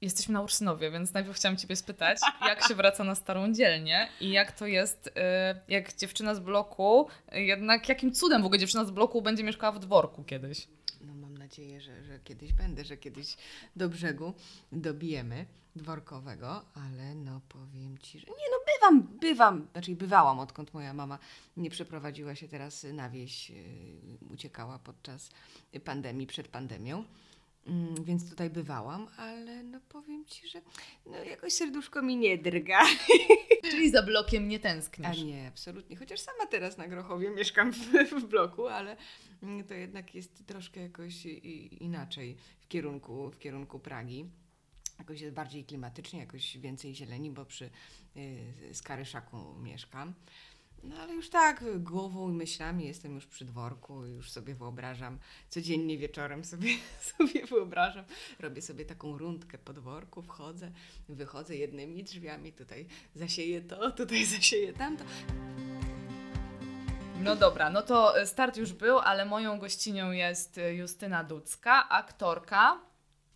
Jesteśmy na Ursynowie, więc najpierw chciałam Ciebie spytać, jak się wraca na starą dzielnię i jak to jest, y, jak dziewczyna z bloku, y, jednak jakim cudem w ogóle dziewczyna z bloku będzie mieszkała w dworku kiedyś? No mam nadzieję, że, że kiedyś będę, że kiedyś do brzegu dobijemy dworkowego, ale no powiem Ci, że nie no bywam, bywam, znaczy bywałam odkąd moja mama nie przeprowadziła się teraz na wieś, yy, uciekała podczas pandemii, przed pandemią. Mm, więc tutaj bywałam, ale no powiem Ci, że no jakoś serduszko mi nie drga. Czyli za blokiem nie tęsknisz? A nie, absolutnie. Chociaż sama teraz na Grochowie mieszkam w, w bloku, ale mm, to jednak jest troszkę jakoś inaczej w kierunku, w kierunku Pragi. Jakoś jest bardziej klimatycznie, jakoś więcej zieleni, bo przy y, Skaryszaku mieszkam. No ale już tak, głową i myślami jestem już przy dworku, już sobie wyobrażam, codziennie wieczorem sobie, sobie wyobrażam, robię sobie taką rundkę po dworku, wchodzę, wychodzę jednymi drzwiami, tutaj zasieję to, tutaj zasieję tamto. No dobra, no to start już był, ale moją gościnią jest Justyna Ducka, aktorka,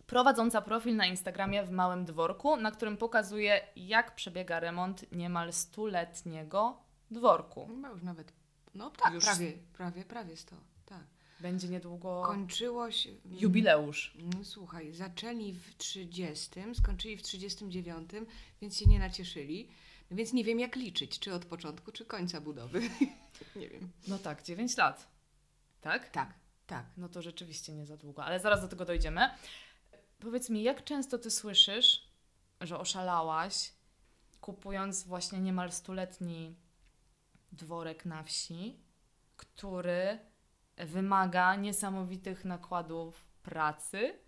prowadząca profil na Instagramie w Małym Dworku, na którym pokazuje, jak przebiega remont niemal stuletniego dworku. Chyba już nawet, no tak, już... prawie, prawie, prawie 100, tak. Będzie niedługo... Kończyło się... Jubileusz. No, słuchaj, zaczęli w 30, skończyli w 39, więc się nie nacieszyli. No więc nie wiem jak liczyć, czy od początku, czy końca budowy. nie wiem. No tak, 9 lat. Tak? Tak, tak. No to rzeczywiście nie za długo, ale zaraz do tego dojdziemy. Powiedz mi, jak często ty słyszysz, że oszalałaś, kupując właśnie niemal stuletni dworek na wsi, który wymaga niesamowitych nakładów pracy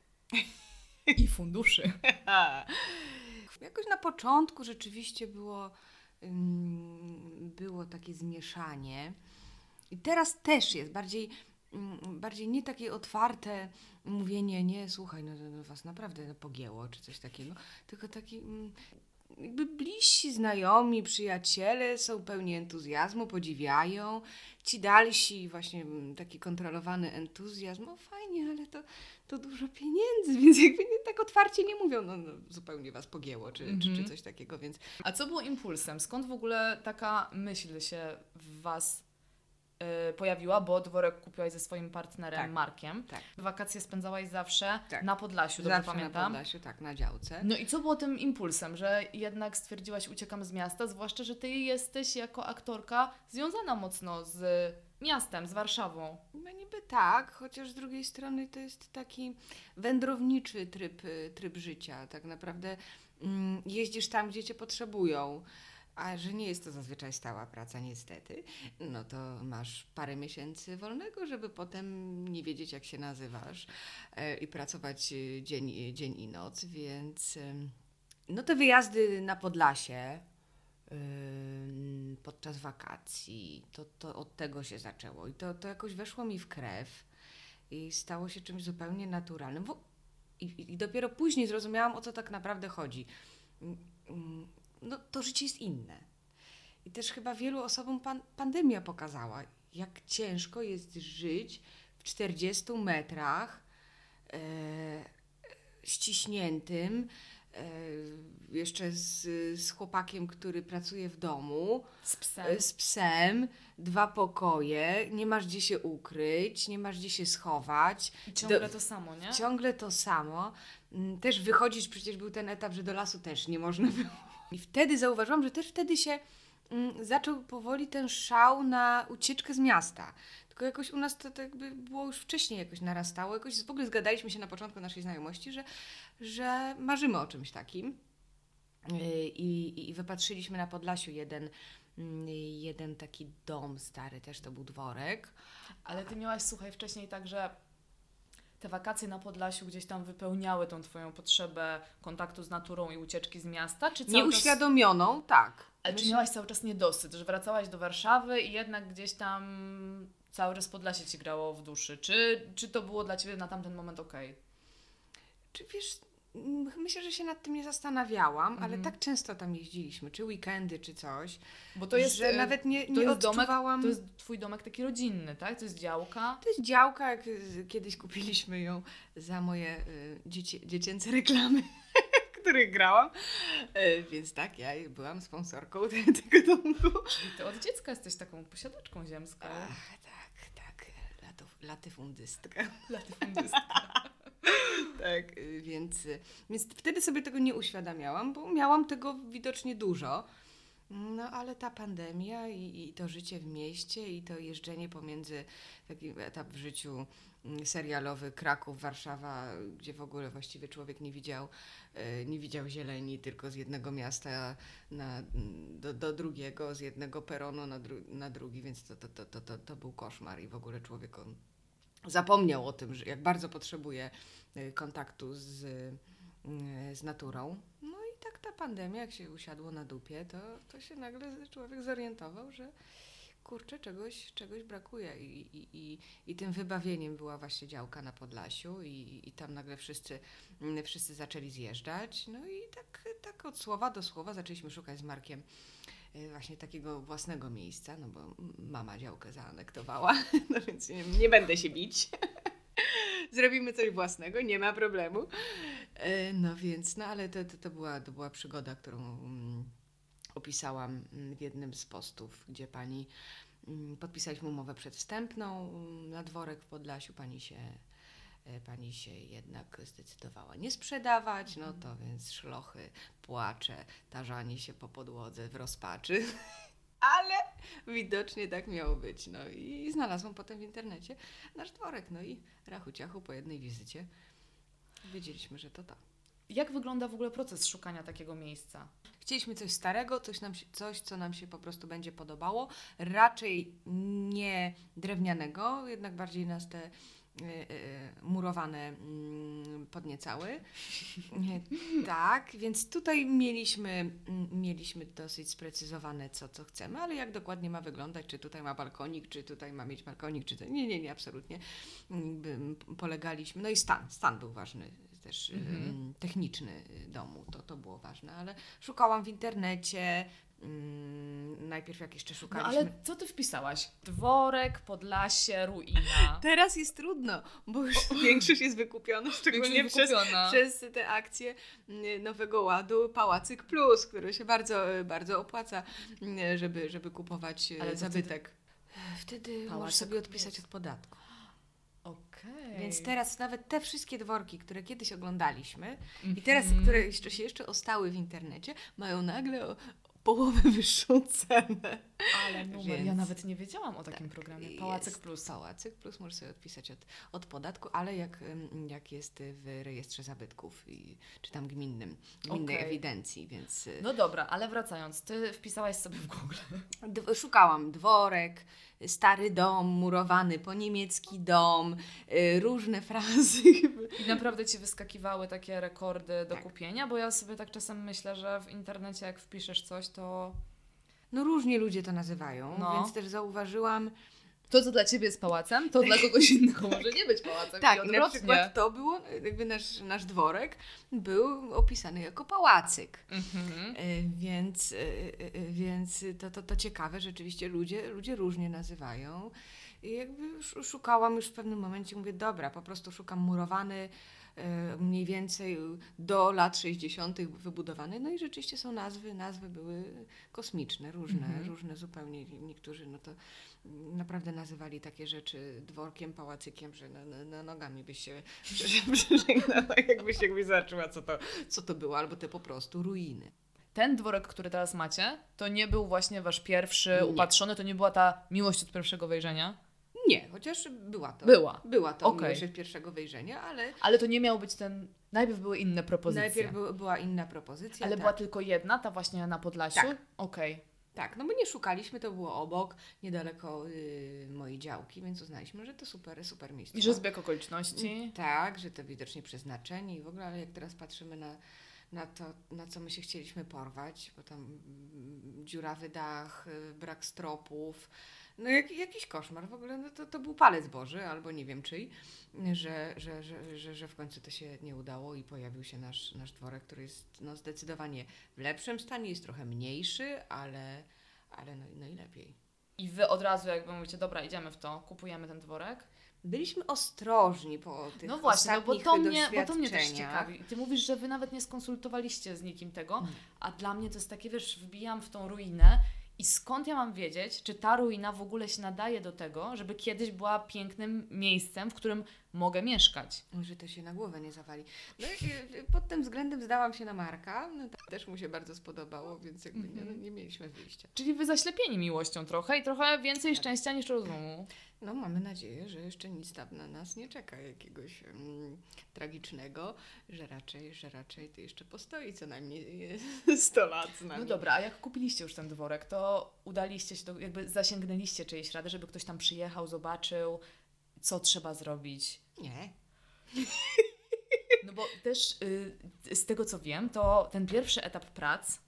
i funduszy. Jakoś na początku rzeczywiście było, było takie zmieszanie. I teraz też jest bardziej, bardziej nie takie otwarte mówienie, nie, słuchaj, no, no was naprawdę pogięło, czy coś takiego, tylko taki jakby bliżsi znajomi, przyjaciele są pełni entuzjazmu, podziwiają. Ci dalsi, właśnie mm, taki kontrolowany entuzjazm, no fajnie, ale to, to dużo pieniędzy, więc jakby nie, tak otwarcie nie mówią, no, no zupełnie was pogięło, czy, mm -hmm. czy, czy, mhm. coś takiego, więc... A co było impulsem? Skąd w ogóle taka myśl się w was pojawiła, bo dworek kupiłaś ze swoim partnerem tak, Markiem. Tak. Wakacje spędzałaś zawsze tak. na Podlasiu, dobrze zawsze pamiętam? na Podlasiu, tak, na działce. No i co było tym impulsem, że jednak stwierdziłaś uciekam z miasta, zwłaszcza, że ty jesteś jako aktorka związana mocno z miastem, z Warszawą. No niby tak, chociaż z drugiej strony to jest taki wędrowniczy tryb, tryb życia. Tak naprawdę mm, jeździsz tam, gdzie cię potrzebują. A że nie jest to zazwyczaj stała praca, niestety, no to masz parę miesięcy wolnego, żeby potem nie wiedzieć, jak się nazywasz e, i pracować e, dzień, dzień i noc, więc no te wyjazdy na Podlasie podczas wakacji, to, to od tego się zaczęło i to, to jakoś weszło mi w krew i stało się czymś zupełnie naturalnym. I, i dopiero później zrozumiałam, o co tak naprawdę chodzi no, to życie jest inne. I też chyba wielu osobom pan, pandemia pokazała, jak ciężko jest żyć w 40 metrach e, ściśniętym, e, jeszcze z, z chłopakiem, który pracuje w domu, z psem. E, z psem, dwa pokoje, nie masz gdzie się ukryć, nie masz gdzie się schować. I ciągle do, to samo, nie? Ciągle to samo. Mm, też wychodzić, przecież był ten etap, że do lasu też nie można było i wtedy zauważyłam, że też wtedy się mm, zaczął powoli ten szał na ucieczkę z miasta. Tylko jakoś u nas to, to jakby było już wcześniej jakoś narastało. Jakoś w ogóle zgadaliśmy się na początku naszej znajomości, że, że marzymy o czymś takim. Y, I, I wypatrzyliśmy na Podlasiu jeden, mm, jeden taki dom stary, też to był dworek. Ale ty miałaś, słuchaj, wcześniej tak, że te wakacje na Podlasiu gdzieś tam wypełniały tą Twoją potrzebę kontaktu z naturą i ucieczki z miasta? Czy Nieuświadomioną, czas... tak. Ale czy miałaś cały czas niedosyt, że wracałaś do Warszawy i jednak gdzieś tam cały czas Podlasie Ci grało w duszy? Czy, czy to było dla Ciebie na tamten moment ok? Czy wiesz, Myślę, że się nad tym nie zastanawiałam, ale mhm. tak często tam jeździliśmy, czy weekendy, czy coś. Bo to jest, że e, nawet nie, nie odczuwałam... Domek, to jest twój domek taki rodzinny, tak? To jest działka? To jest działka, jak kiedyś kupiliśmy ją za moje y, dzieci, dziecięce reklamy. których grałam. E, więc tak, ja byłam sponsorką tego domku. Czyli ty od dziecka jesteś taką posiadaczką ziemską. Ach, tak, tak. Lato, latyfundystka. Latyfundystka. tak, y, więc, y, więc wtedy sobie tego nie uświadamiałam, bo miałam tego widocznie dużo. No ale ta pandemia i, i to życie w mieście i to jeżdżenie pomiędzy taki etap w życiu mm, serialowy Kraków, Warszawa, gdzie w ogóle właściwie człowiek nie widział, y, nie widział zieleni, tylko z jednego miasta na, do, do drugiego, z jednego peronu na, dru, na drugi, więc to, to, to, to, to, to był koszmar i w ogóle człowiek on zapomniał o tym, że jak bardzo potrzebuje kontaktu z, z naturą. No i tak ta pandemia, jak się usiadło na dupie, to, to się nagle człowiek zorientował, że kurczę, czegoś, czegoś brakuje. I, i, i, I tym wybawieniem była właśnie działka na Podlasiu i, i tam nagle wszyscy, wszyscy zaczęli zjeżdżać. No i tak, tak od słowa do słowa zaczęliśmy szukać z Markiem właśnie takiego własnego miejsca, no bo mama działkę zaanektowała, no więc nie, nie będę się bić. Zrobimy coś własnego, nie ma problemu. E, no więc, no ale to, to, to, była, to była przygoda, którą um, opisałam mm, w jednym z postów, gdzie pani um, podpisaliśmy umowę przedwstępną na dworek w Podlasiu. Pani się, pani się jednak zdecydowała nie sprzedawać, no to więc szlochy, płacze, tarzanie się po podłodze w rozpaczy. ale widocznie tak miało być. No i znalazłam potem w internecie nasz dworek. No i rachu ciachu po jednej wizycie wiedzieliśmy, że to to. Jak wygląda w ogóle proces szukania takiego miejsca? Chcieliśmy coś starego, coś, nam się, coś, co nam się po prostu będzie podobało. Raczej nie drewnianego, jednak bardziej nas te murowane mm, podniecały. tak, więc tutaj mieliśmy, mm, mieliśmy dosyć sprecyzowane, co, co chcemy, ale jak dokładnie ma wyglądać, czy tutaj ma balkonik, czy tutaj ma mieć balkonik, czy to... Nie, nie, nie, absolutnie. Polegaliśmy, no i stan, stan był ważny też mhm. techniczny domu, to, to było ważne, ale szukałam w internecie, Mm, najpierw jak jeszcze szukaliśmy. No ale co ty wpisałaś? Dworek, Podlasie, ruina. Teraz jest trudno, bo już o, większość jest wykupiona, szczególnie jest przez, przez te akcje mm, Nowego Ładu Pałacyk Plus, który się bardzo, bardzo opłaca, mm, żeby, żeby kupować e, ale zabytek. Wtedy, wtedy możesz sobie odpisać od podatku. Okay. Więc teraz nawet te wszystkie dworki, które kiedyś oglądaliśmy mm -hmm. i teraz, mhm. które jeszcze się jeszcze ostały w internecie, mają nagle połowę wyższą cenę. Ale numer, Więc, ja nawet nie wiedziałam o takim tak, programie. Pałacyk Plus. Pałacyk Plus możesz sobie odpisać od, od podatku, ale jak, jak jest w rejestrze zabytków, i, czy tam gminnym, gminnej okay. ewidencji, więc... Y, no dobra, ale wracając, Ty wpisałaś sobie w Google. D szukałam dworek, stary dom, murowany, po niemiecki dom, y, różne frazy. I naprawdę Ci wyskakiwały takie rekordy do tak. kupienia? Bo ja sobie tak czasem myślę, że w internecie jak wpiszesz coś, to... No różnie ludzie to nazywają, no. więc też zauważyłam... To, co dla Ciebie jest pałacem, to dla kogoś innego może nie być pałacem. Tak, i na przykład to było, jakby nasz, nasz dworek był opisany jako pałacyk. Mhm. E, więc e, e, więc to, to, to ciekawe, rzeczywiście ludzie, ludzie różnie nazywają. I jakby szukałam już w pewnym momencie, mówię, dobra, po prostu szukam murowany, mniej więcej do lat 60. wybudowany. No i rzeczywiście są nazwy, nazwy były kosmiczne, różne, mhm. różne zupełnie. Niektórzy no to naprawdę nazywali takie rzeczy dworkiem, pałacykiem, że na, na, na nogami byś się przeżegnała, jakbyś, jakbyś zobaczyła, co to, co to było, albo te po prostu ruiny ten dworek, który teraz macie, to nie był właśnie wasz pierwszy nie. upatrzony, to nie była ta miłość od pierwszego wejrzenia? Nie, chociaż była to. Była. Była to okay. miłość pierwszego wejrzenia, ale... Ale to nie miał być ten... Najpierw były inne propozycje. Najpierw by, była inna propozycja, Ale tak. była tylko jedna, ta właśnie na Podlasiu? Tak. Okej. Okay. Tak, no my nie szukaliśmy, to było obok, niedaleko y, mojej działki, więc uznaliśmy, że to super, super miejsce. I że zbieg okoliczności. Mm, tak, że to widocznie przeznaczenie i w ogóle, ale jak teraz patrzymy na, na to, na co my się chcieliśmy porwać, bo tam mm, dziurawy dach, y, brak stropów, no jak, jakiś koszmar w ogóle, no to, to był palec Boży, albo nie wiem czyj, że, że, że, że, że w końcu to się nie udało i pojawił się nasz, nasz dworek, który jest no, zdecydowanie w lepszym stanie, jest trochę mniejszy, ale, ale no, no i lepiej. I wy od razu jakby mówicie, dobra, idziemy w to, kupujemy ten dworek? byliśmy ostrożni po tych No właśnie, no bo to, mnie, bo to mnie też ciekawi. Ty mówisz, że wy nawet nie skonsultowaliście z nikim tego, a dla mnie to jest takie, wiesz, wbijam w tą ruinę i skąd ja mam wiedzieć, czy ta ruina w ogóle się nadaje do tego, żeby kiedyś była pięknym miejscem, w którym mogę mieszkać. Że to się na głowę nie zawali. No i y, pod tym względem zdałam się na Marka. No, też mu się bardzo spodobało, więc jakby nie, no, nie mieliśmy wyjścia. Czyli wy zaślepieni miłością trochę i trochę więcej szczęścia niż rozumu. No mamy nadzieję, że jeszcze nic tam na nas nie czeka jakiegoś mm, tragicznego, że raczej, że raczej to jeszcze postoi co najmniej 100 lat z nami. No dobra, a jak kupiliście już ten dworek, to udaliście się, do, jakby zasięgnęliście czyjejś rady, żeby ktoś tam przyjechał, zobaczył, co trzeba zrobić. Nie. No bo też y, z tego co wiem, to ten pierwszy etap prac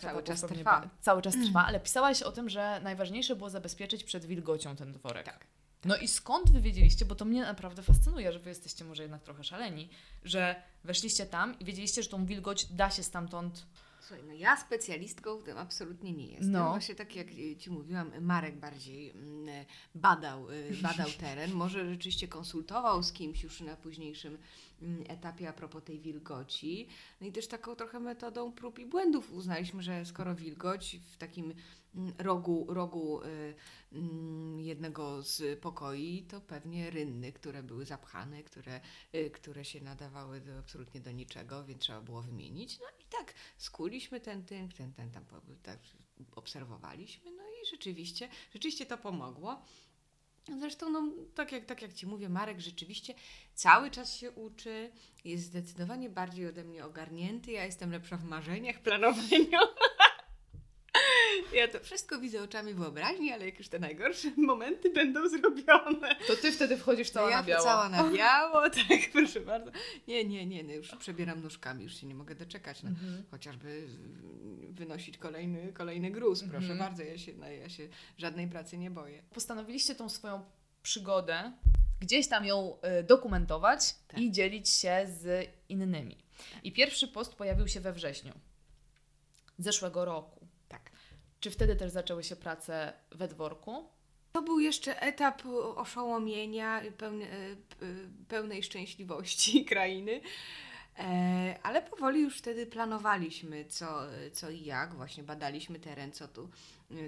Cały czas trwa. ba- Cały czas trwa, ale pisałaś o tym, że najważniejsze było zabezpieczyć przed wilgocią ten dworek. Tak. No i skąd wy wiedzieliście, bo to mnie naprawdę fascynuje, że wy jesteście może jednak trochę szaleni, że weszliście tam i wiedzieliście, że tą wilgoć da się stamtąd Słuchaj, no ja specjalistką w tym absolutnie nie jestem. No. Właśnie tak jak Ci mówiłam, Marek bardziej mm, badał, y, badał teren, może rzeczywiście konsultował z kimś już na późniejszym mm, etapie a propos tej wilgoci. No i też taką trochę metodą prób i błędów uznaliśmy, że skoro wilgoć w takim rogu, rogu y, mm, jednego z pokoi, to pewnie rynny, które były zapchane, które, y, które się nadawały do, absolutnie do niczego, więc trzeba było wymienić. No i tak skuliśmy ten tynk, ten, ten tam tak obserwowaliśmy, no i rzeczywiście, rzeczywiście to pomogło. Zresztą, no, tak, jak, tak jak Ci mówię, Marek rzeczywiście cały czas się uczy, jest zdecydowanie bardziej ode mnie ogarnięty, ja jestem lepsza w marzeniach, planowaniu. Ja to wszystko widzę oczami wyobraźni, ale jak już te najgorsze momenty będą zrobione, To ty wtedy wchodzisz cała ja na biało. cała na biało, tak, proszę bardzo. Nie, nie, nie, no już przebieram nóżkami, już się nie mogę doczekać. No, Mhm. Chociażby wynosić kolejny, kolejny gruz, proszę Mhm. bardzo, ja się, no, ja się żadnej pracy nie boję. Postanowiliście tą swoją przygodę gdzieś tam ją y, dokumentować Tak. i dzielić się z innymi. I pierwszy post pojawił się we wrześniu zeszłego roku. Czy wtedy też zaczęły się prace we dworku? To był jeszcze etap oszołomienia, i pełny, e, p- pełnej szczęśliwości krainy. E, Ale powoli już wtedy planowaliśmy, co, co i jak. Właśnie badaliśmy teren, co tu,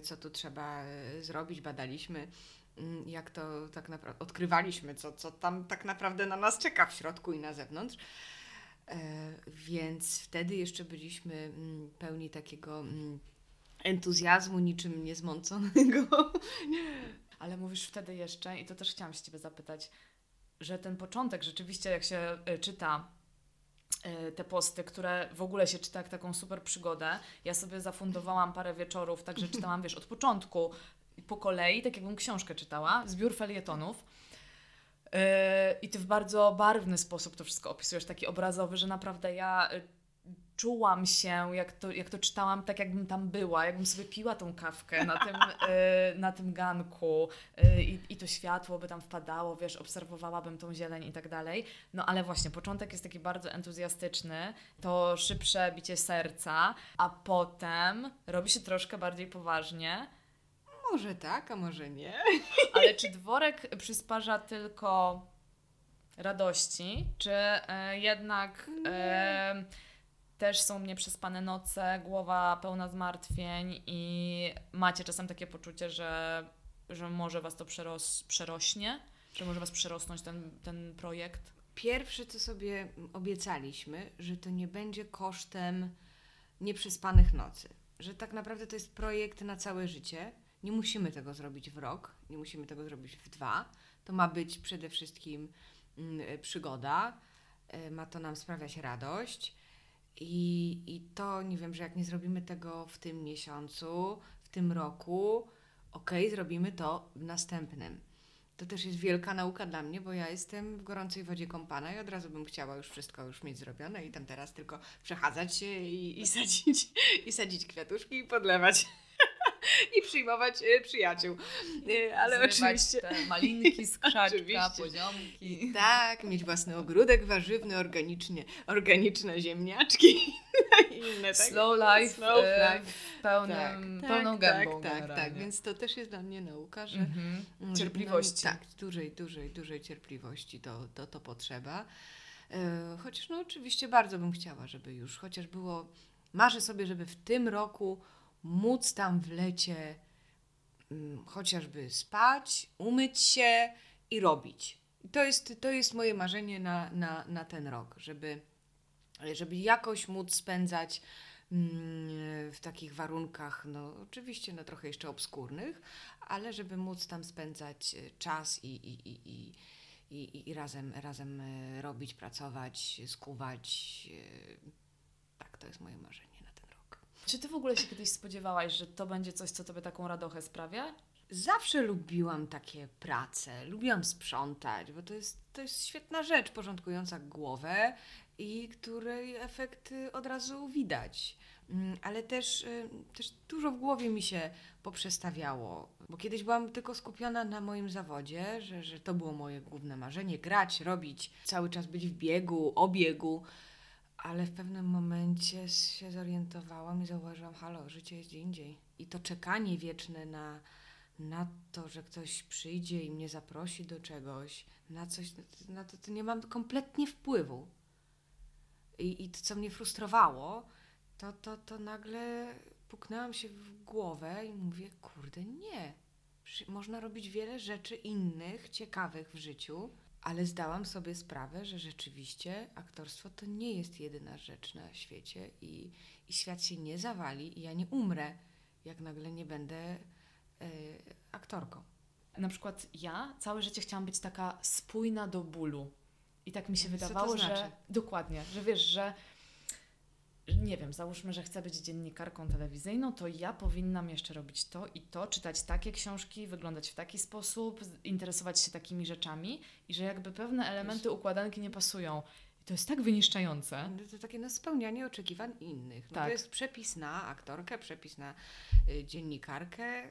co tu trzeba e, zrobić. Badaliśmy, mm, jak to tak naprawdę. Odkrywaliśmy, co, co tam tak naprawdę na nas czeka w środku i na zewnątrz. E, Więc wtedy jeszcze byliśmy mm, pełni takiego mm, entuzjazmu, niczym niezmąconego. Ale mówisz wtedy jeszcze, i to też chciałam się Ciebie zapytać, że ten początek rzeczywiście, jak się y, czyta y, te posty, które w ogóle się czyta jak taką super przygodę. Ja sobie zafundowałam parę wieczorów, także czytałam, wiesz, od początku po kolei, tak jakbym książkę czytała, zbiór felietonów. Yy, I ty w bardzo barwny sposób to wszystko opisujesz, taki obrazowy, że naprawdę ja czułam się, jak to, jak to czytałam, tak jakbym tam była, jakbym sobie piła tą kawkę na tym, y, na tym ganku y, i, to światło by tam wpadało, wiesz, obserwowałabym tą zieleń i tak dalej. No ale właśnie, początek jest taki bardzo entuzjastyczny, to szybsze bicie serca, a potem robi się troszkę bardziej poważnie. Może tak, a może nie. Ale czy dworek przysparza tylko radości, czy e, jednak też są nieprzespane noce, głowa pełna zmartwień i macie czasem takie poczucie, że, że może was to przeros, przerośnie, że może was przerosnąć ten, ten projekt? Pierwsze, co sobie obiecaliśmy, że to nie będzie kosztem nieprzespanych nocy. Że tak naprawdę to jest projekt na całe życie. Nie musimy tego zrobić w rok, nie musimy tego zrobić w dwa. To ma być przede wszystkim mm, przygoda, e, ma to nam sprawiać radość. I, I to nie wiem, że jak nie zrobimy tego w tym miesiącu, w tym roku, okej, zrobimy to w następnym. To też jest wielka nauka dla mnie, bo ja jestem w gorącej wodzie kąpana i od razu bym chciała już wszystko już mieć zrobione i tam teraz tylko przechadzać się i, i, sadzić, i sadzić kwiatuszki i podlewać. I przyjmować e, przyjaciół. E, Ale Zrywać oczywiście. te malinki z krzaczka, poziomki. Tak, mieć własny ogródek warzywny, organicznie, organiczne ziemniaczki inne. Tak? Slow life, Slow e, life. pełnym, tak, pełną tak, gębą Tak, tak, generalnie. tak, więc to też jest dla mnie nauka, że Mhm. że Cierpliwości. nam- tak, dużej, dużej, dużej cierpliwości to, to, to potrzeba. E, Chociaż no oczywiście bardzo bym chciała, żeby już chociaż było, marzę sobie, żeby w tym roku móc tam w lecie mm, chociażby spać, umyć się i robić. To jest, to jest moje marzenie na, na, na ten rok, żeby, żeby jakoś móc spędzać mm, w takich warunkach, no oczywiście no, trochę jeszcze obskurnych, ale żeby móc tam spędzać e, czas i, i, i, i, i, i razem, razem e, robić, pracować, skuwać. e, Tak, to jest moje marzenie. Czy ty w ogóle się kiedyś spodziewałaś, że to będzie coś, co tobie taką radochę sprawia? Zawsze lubiłam takie prace, lubiłam sprzątać, bo to jest, to jest świetna rzecz porządkująca głowę i której efekt y, od razu widać. Mm, Ale też, y, też dużo w głowie mi się poprzestawiało, bo kiedyś byłam tylko skupiona na moim zawodzie, że, że to było moje główne marzenie grać, robić, cały czas być w biegu, obiegu. Ale w pewnym momencie się zorientowałam i zauważyłam, halo, życie jest gdzie indziej. I to czekanie wieczne na, na to, że ktoś przyjdzie i mnie zaprosi do czegoś, na coś, na to, to nie mam kompletnie wpływu. I, i to, co mnie frustrowało, to, to, to nagle puknęłam się w głowę i mówię, kurde, nie. Można robić wiele rzeczy innych, ciekawych w życiu, ale zdałam sobie sprawę, że rzeczywiście aktorstwo to nie jest jedyna rzecz na świecie i, i świat się nie zawali i ja nie umrę, jak nagle nie będę e, aktorką. Na przykład ja całe życie chciałam być taka spójna do bólu. I tak mi się Co to wydawało, znaczy? że dokładnie, że wiesz, że nie wiem, załóżmy, że chcę być dziennikarką telewizyjną, to ja powinnam jeszcze robić to i to, czytać takie książki, wyglądać w taki sposób, interesować się takimi rzeczami i że jakby pewne elementy układanki nie pasują. I to jest tak wyniszczające. No To takie no, spełnianie oczekiwań innych. No Tak. To jest przepis na aktorkę, przepis na y, dziennikarkę.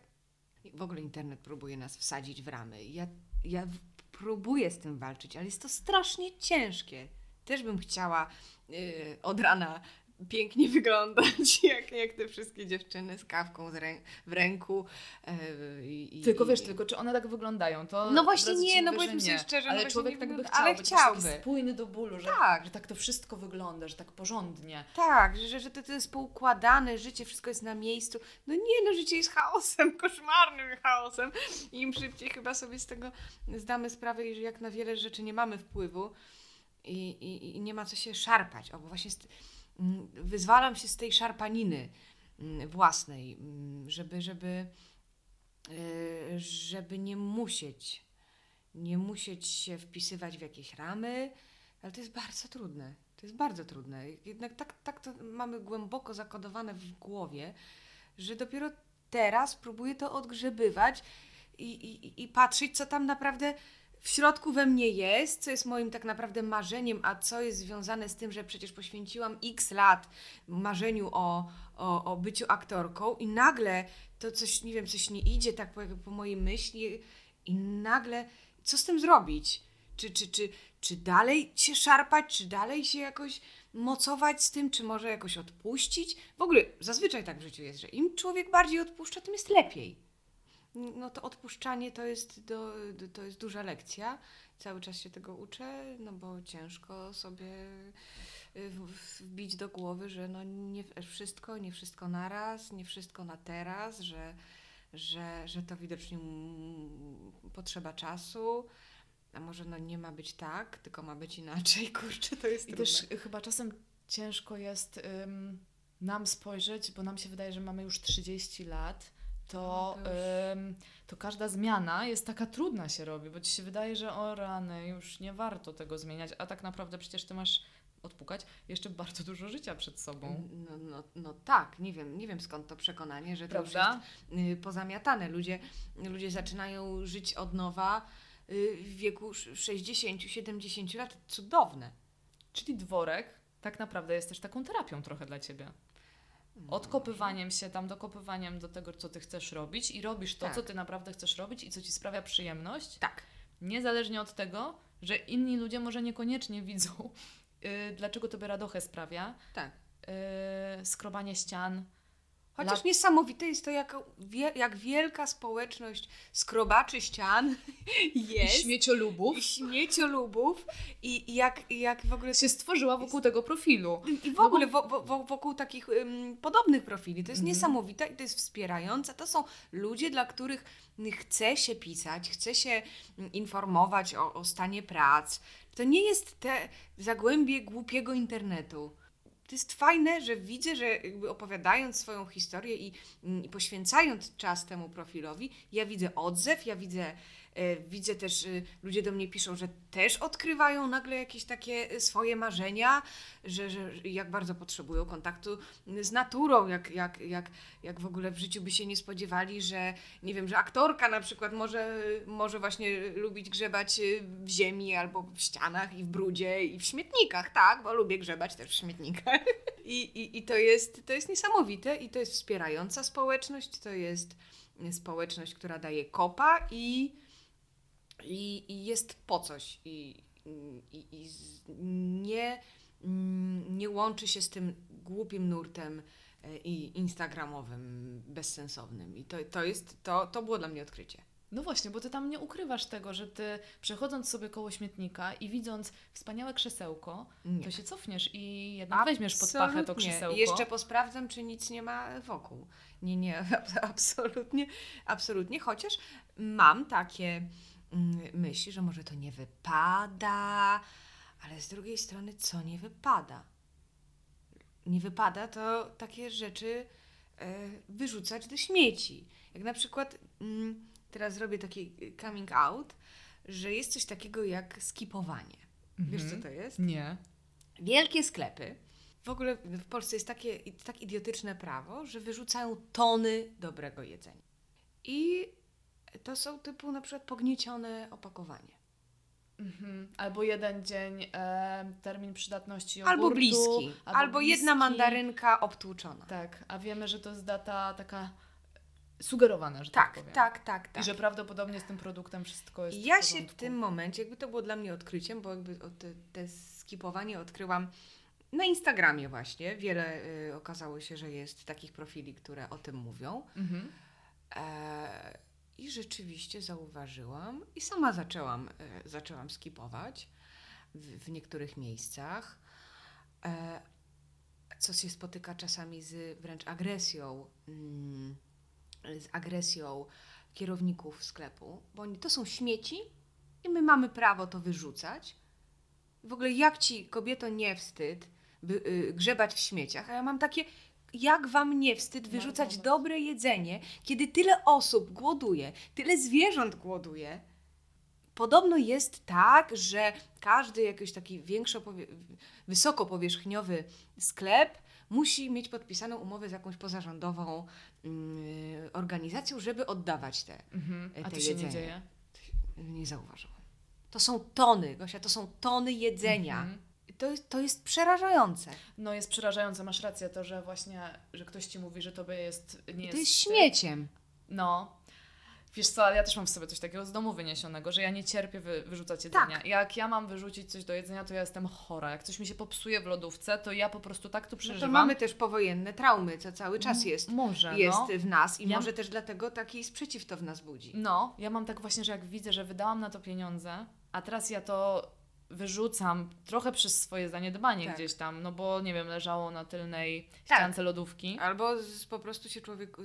W ogóle internet próbuje nas wsadzić w ramy. Ja, ja próbuję z tym walczyć, ale jest to strasznie ciężkie. Też bym chciała y, od rana pięknie wyglądać, jak, jak te wszystkie dziewczyny z kawką z rę- w ręku. y, i- Tylko wiesz, tylko czy one tak wyglądają? To No właśnie nie, no powiedzmy sobie szczerze, no Ale właśnie człowiek tak by chciał ale być chciałby. taki spójny do bólu, że Tak. że tak to wszystko wygląda, że tak porządnie. Tak, że, że to, to jest poukładane, życie, wszystko jest na miejscu. No nie, no życie jest chaosem, koszmarnym chaosem. I im szybciej chyba sobie z tego zdamy sprawę, że jak na wiele rzeczy nie mamy wpływu i, i, i nie ma co się szarpać. O, bo właśnie z, mm, wyzwalam się z tej szarpaniny własnej, żeby, żeby, y, żeby nie musieć, nie musieć się wpisywać w jakieś ramy, ale to jest bardzo trudne. To jest bardzo trudne. Jednak tak, tak to mamy głęboko zakodowane w głowie, że dopiero teraz próbuję to odgrzebywać i, i, i patrzeć, co tam naprawdę w środku we mnie jest, co jest moim tak naprawdę marzeniem, a co jest związane z tym, że przecież poświęciłam x lat marzeniu o, o, o byciu aktorką i nagle to coś, nie wiem, coś nie idzie tak po, po mojej myśli i nagle co z tym zrobić? Czy, czy, czy, czy dalej się szarpać, czy dalej się jakoś mocować z tym, czy może jakoś odpuścić? W ogóle zazwyczaj tak w życiu jest, że im człowiek bardziej odpuszcza, tym jest lepiej. No to odpuszczanie to jest, do, to jest duża lekcja. Cały czas się tego uczę, no bo ciężko sobie y, wbić do głowy, że no nie wszystko, nie wszystko naraz, nie wszystko na teraz, że, że, że to widocznie potrzeba czasu. A może no nie ma być tak, tylko ma być inaczej. Kurczę, to jest I trudne. też chyba czasem ciężko jest ym, nam spojrzeć, bo nam się wydaje, że mamy już 30 lat, to, No, to już- ym, to każda zmiana jest taka trudna się robi, bo ci się wydaje, że o rany, już nie warto tego zmieniać, a tak naprawdę przecież ty masz odpukać jeszcze bardzo dużo życia przed sobą. No, no, no tak, nie wiem, nie wiem skąd to przekonanie, że to już jest y, pozamiatane. Ludzie, ludzie zaczynają żyć od nowa y, w wieku 60-70 lat. Cudowne. Czyli dworek tak naprawdę jest też taką terapią trochę dla ciebie. Odkopywaniem się tam, dokopywaniem do tego, co ty chcesz robić i robisz to, Tak. co ty naprawdę chcesz robić i co ci sprawia przyjemność, Tak. niezależnie od tego, że inni ludzie może niekoniecznie widzą, yy, dlaczego tobie radochę sprawia, Tak. yy, skrobanie ścian. Chociaż Lat- niesamowite jest to, jak, jak wielka społeczność skrobaczy ścian jest. śmieciolubów I śmieciolubów i, i jak, i jak w ogóle się stworzyła wokół tego profilu. I w No ogóle wo, wo, wo, wokół takich podobnych profili. To jest Mhm. niesamowite i to jest wspierające. To są ludzie, dla których chce się pisać, chce się mm, informować o, o stanie prac. To nie jest te zagłębie głupiego internetu. To jest fajne, że widzę, że jakby opowiadając swoją historię i, mm, i poświęcając czas temu profilowi, ja widzę odzew, ja widzę, widzę też, e, ludzie do mnie piszą, że też odkrywają nagle jakieś takie e, swoje marzenia, że, że jak bardzo potrzebują kontaktu z naturą, jak, jak, jak, jak w ogóle w życiu by się nie spodziewali, że nie wiem, że aktorka na przykład może, może właśnie lubić grzebać e, w ziemi albo w ścianach i w brudzie i w śmietnikach, tak, bo lubię grzebać też w śmietnikach. I, i, i to, jest, to jest niesamowite i to jest wspierająca społeczność, to jest społeczność, która daje kopa i, i, i jest po coś i, i, i nie, mm, nie łączy się z tym głupim nurtem e, i instagramowym, bezsensownym. I to, to, jest, to, to było dla mnie odkrycie. No właśnie, bo ty tam nie ukrywasz tego, że ty przechodząc sobie koło śmietnika i widząc wspaniałe krzesełko, Nie. to się cofniesz i jednak weźmiesz pod pachę to krzesełko. Jeszcze posprawdzam, czy nic nie ma wokół. Nie, nie, absolutnie, absolutnie. Chociaż mam takie myśli, że może to nie wypada, ale z drugiej strony, co nie wypada? Nie wypada to takie rzeczy e, wyrzucać do śmieci. Jak na przykład, teraz zrobię taki coming out, że jest coś takiego jak skipowanie. Wiesz, co Mhm. to jest? Nie. Wielkie sklepy. W ogóle w Polsce jest takie, tak idiotyczne prawo, że wyrzucają tony dobrego jedzenia. I to są typu na przykład pogniecione opakowanie. Mhm. Albo jeden dzień e, termin przydatności jogurtu. Albo bliski. Albo, jedna bliski. mandarynka obtłuczona. Tak, a wiemy, że to jest data taka sugerowana, że tak, Tak, powiem. tak, tak, tak. I że prawdopodobnie z tym produktem wszystko jest I w ja się w tym momencie, jakby to było dla mnie odkryciem, bo jakby te, te skipowanie odkryłam na Instagramie właśnie. Wiele y, okazało się, że jest takich profili, które o tym mówią. Mhm. E, I rzeczywiście zauważyłam i sama zaczęłam, e, zaczęłam skipować w, w niektórych miejscach, e, co się spotyka czasami z wręcz agresją, mm, z agresją kierowników sklepu, bo oni to są śmieci i my mamy prawo to wyrzucać. W ogóle jak ci kobieto nie wstyd by, y, grzebać w śmieciach, a ja mam takie jak wam nie wstyd wyrzucać dobre jedzenie, kiedy tyle osób głoduje, tyle zwierząt głoduje? Podobno jest tak, że każdy jakiś taki większo powie- wysokopowierzchniowy sklep musi mieć podpisaną umowę z jakąś pozarządową mm, organizacją, żeby oddawać te. Mhm. A te to się nie jedzenie. dzieje? Nie zauważyłam. To są tony, Gosia, to są tony jedzenia. Mhm. To, jest, to jest przerażające. No jest przerażające, masz rację, to, że właśnie, że ktoś ci mówi, że tobie jest, nie I jest to jest wstyd. śmieciem. No. Wiesz co, ale ja też mam w sobie coś takiego z domu wyniesionego, że ja nie cierpię wy, wyrzucać Tak. jedzenia. Jak ja mam wyrzucić coś do jedzenia, to ja jestem chora. Jak coś mi się popsuje w lodówce, to ja po prostu tak to No przeżywam. to mamy też powojenne traumy, co cały czas M- jest, Może, jest no. w nas i Ja- może też dlatego taki sprzeciw to w nas budzi. No, ja mam tak właśnie, że jak widzę, że wydałam na to pieniądze, a teraz ja to wyrzucam trochę przez swoje zaniedbanie Tak. gdzieś tam, no bo nie wiem, leżało na tylnej Tak. ściance lodówki. Albo z, po prostu się człowiek,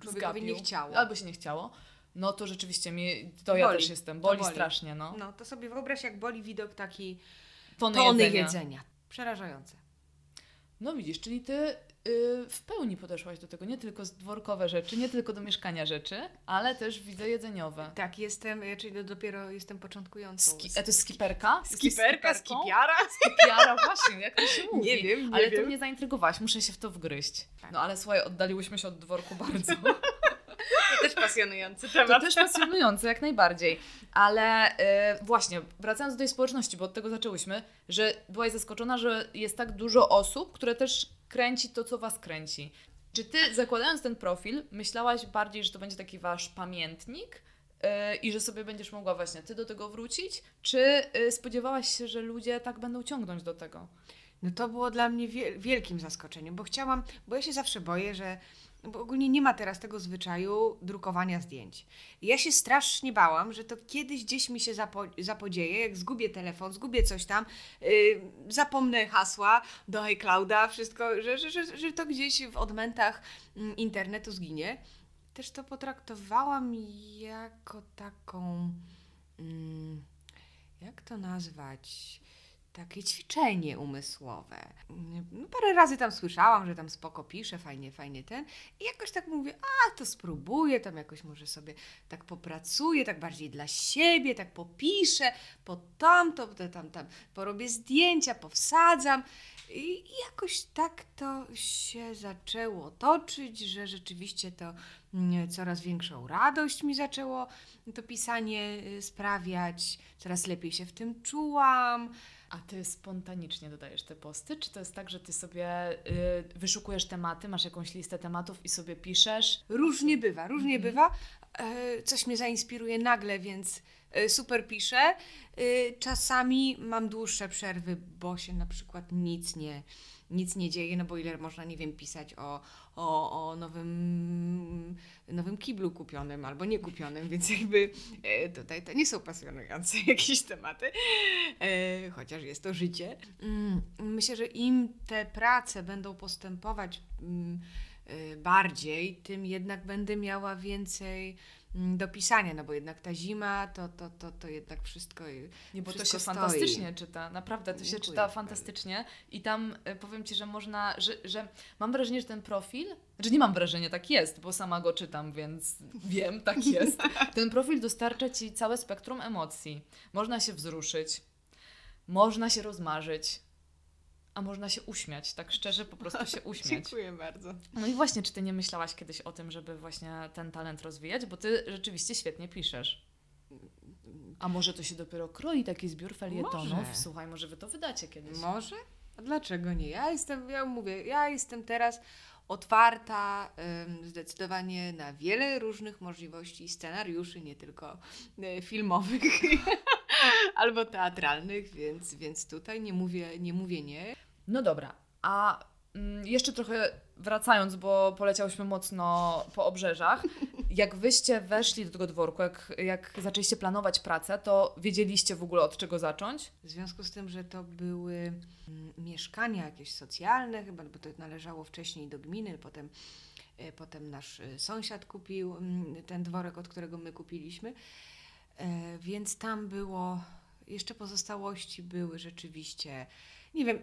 człowiekowi zgapił, nie chciało. Albo się nie chciało. No to rzeczywiście mi, to ja Boli. też jestem, boli, boli. strasznie, no. No to sobie wyobraź, jak boli widok taki Tony, tony jedzenia. jedzenia. Przerażające. No widzisz, czyli ty w pełni podeszłaś do tego, nie tylko dworkowe rzeczy, nie tylko do mieszkania rzeczy, ale też widzę jedzeniowe. Tak, jestem, czyli dopiero jestem początkującą. Ski, e, to jest skiperka? Skiperka, skipiara? Skipiara, właśnie, jak to się mówi. Nie wiem, nie ale wiem. to mnie zaintrygowałaś, muszę się w to wgryźć. Tak. No ale słuchaj, oddaliłyśmy się od dworku bardzo. To też pasjonujący To temat. też pasjonujące, jak najbardziej. Ale y, właśnie, wracając do tej społeczności, bo od tego zaczęłyśmy, że byłaś zaskoczona, że jest tak dużo osób, które też kręci to, co was kręci. Czy ty, zakładając ten profil, myślałaś bardziej, że to będzie taki wasz pamiętnik y, i że sobie będziesz mogła właśnie ty do tego wrócić? Czy y, spodziewałaś się, że ludzie tak będą ciągnąć do tego? No to było dla mnie wielkim zaskoczeniem, bo chciałam, bo ja się zawsze boję, że bo ogólnie nie ma teraz tego zwyczaju drukowania zdjęć. Ja się strasznie bałam, że to kiedyś gdzieś mi się zapo zapodzieje, jak zgubię telefon, zgubię coś tam, yy, zapomnę hasła do iClouda, wszystko, że, że, że, że to gdzieś w odmętach yy, internetu zginie. Też to potraktowałam jako taką, yy, jak to nazwać? Takie ćwiczenie umysłowe. No, parę razy tam słyszałam, że tam spoko pisze, fajnie, fajnie ten. I jakoś tak mówię, a to spróbuję, tam jakoś może sobie tak popracuję, tak bardziej dla siebie, tak popiszę, po tamto, tam, tam, porobię zdjęcia, powsadzam. I jakoś tak to się zaczęło toczyć, że rzeczywiście to mm, coraz większą radość mi zaczęło to pisanie y, sprawiać, coraz lepiej się w tym czułam. A ty spontanicznie dodajesz te posty? Czy to jest tak, że ty sobie y, wyszukujesz tematy, masz jakąś listę tematów i sobie piszesz? Różnie bywa, różnie mhm. bywa. E, coś mnie zainspiruje nagle, więc e, super piszę. E, czasami mam dłuższe przerwy, bo się na przykład nic nie, nic nie dzieje, no bo ile można, nie wiem, pisać o, o, o nowym, nowym kiblu kupionym albo nie kupionym, więc jakby e, tutaj to nie są pasjonujące jakieś tematy, e, chociaż jest to życie. Mm, myślę, że im te prace będą postępować mm, e, bardziej, tym jednak będę miała więcej do pisania, no bo jednak ta zima to, to, to, to jednak wszystko Nie, bo wszystko to się stoi. fantastycznie czyta, naprawdę, to Dziękuję się czyta fantastycznie i tam e, powiem Ci, że można, że, że mam wrażenie, że ten profil, że nie mam wrażenia, tak jest, bo sama go czytam, więc wiem, tak jest. Ten profil dostarcza Ci całe spektrum emocji. Można się wzruszyć, można się rozmarzyć, a można się uśmiać, tak szczerze po prostu się uśmiać. Dziękuję bardzo. No i właśnie, czy ty nie myślałaś kiedyś o tym, żeby właśnie ten talent rozwijać? Bo ty rzeczywiście świetnie piszesz. A może to się dopiero kroi taki zbiór felietonów? Może. Słuchaj, może wy to wydacie kiedyś. Może? A dlaczego nie? Ja jestem, ja mówię, ja jestem teraz otwarta ym, zdecydowanie na wiele różnych możliwości scenariuszy, nie tylko y, filmowych albo teatralnych, więc, więc tutaj nie mówię, nie mówię nie. No dobra, a mm, jeszcze trochę wracając, bo poleciałyśmy mocno po obrzeżach. Jak wyście weszli do tego dworku, jak, jak zaczęliście planować pracę, to wiedzieliście w ogóle od czego zacząć? W związku z tym, że to były mm, mieszkania jakieś socjalne, chyba, bo to należało wcześniej do gminy, potem, e, potem nasz e, sąsiad kupił mm, ten dworek, od którego my kupiliśmy. E, więc tam było, jeszcze pozostałości były rzeczywiście, nie wiem,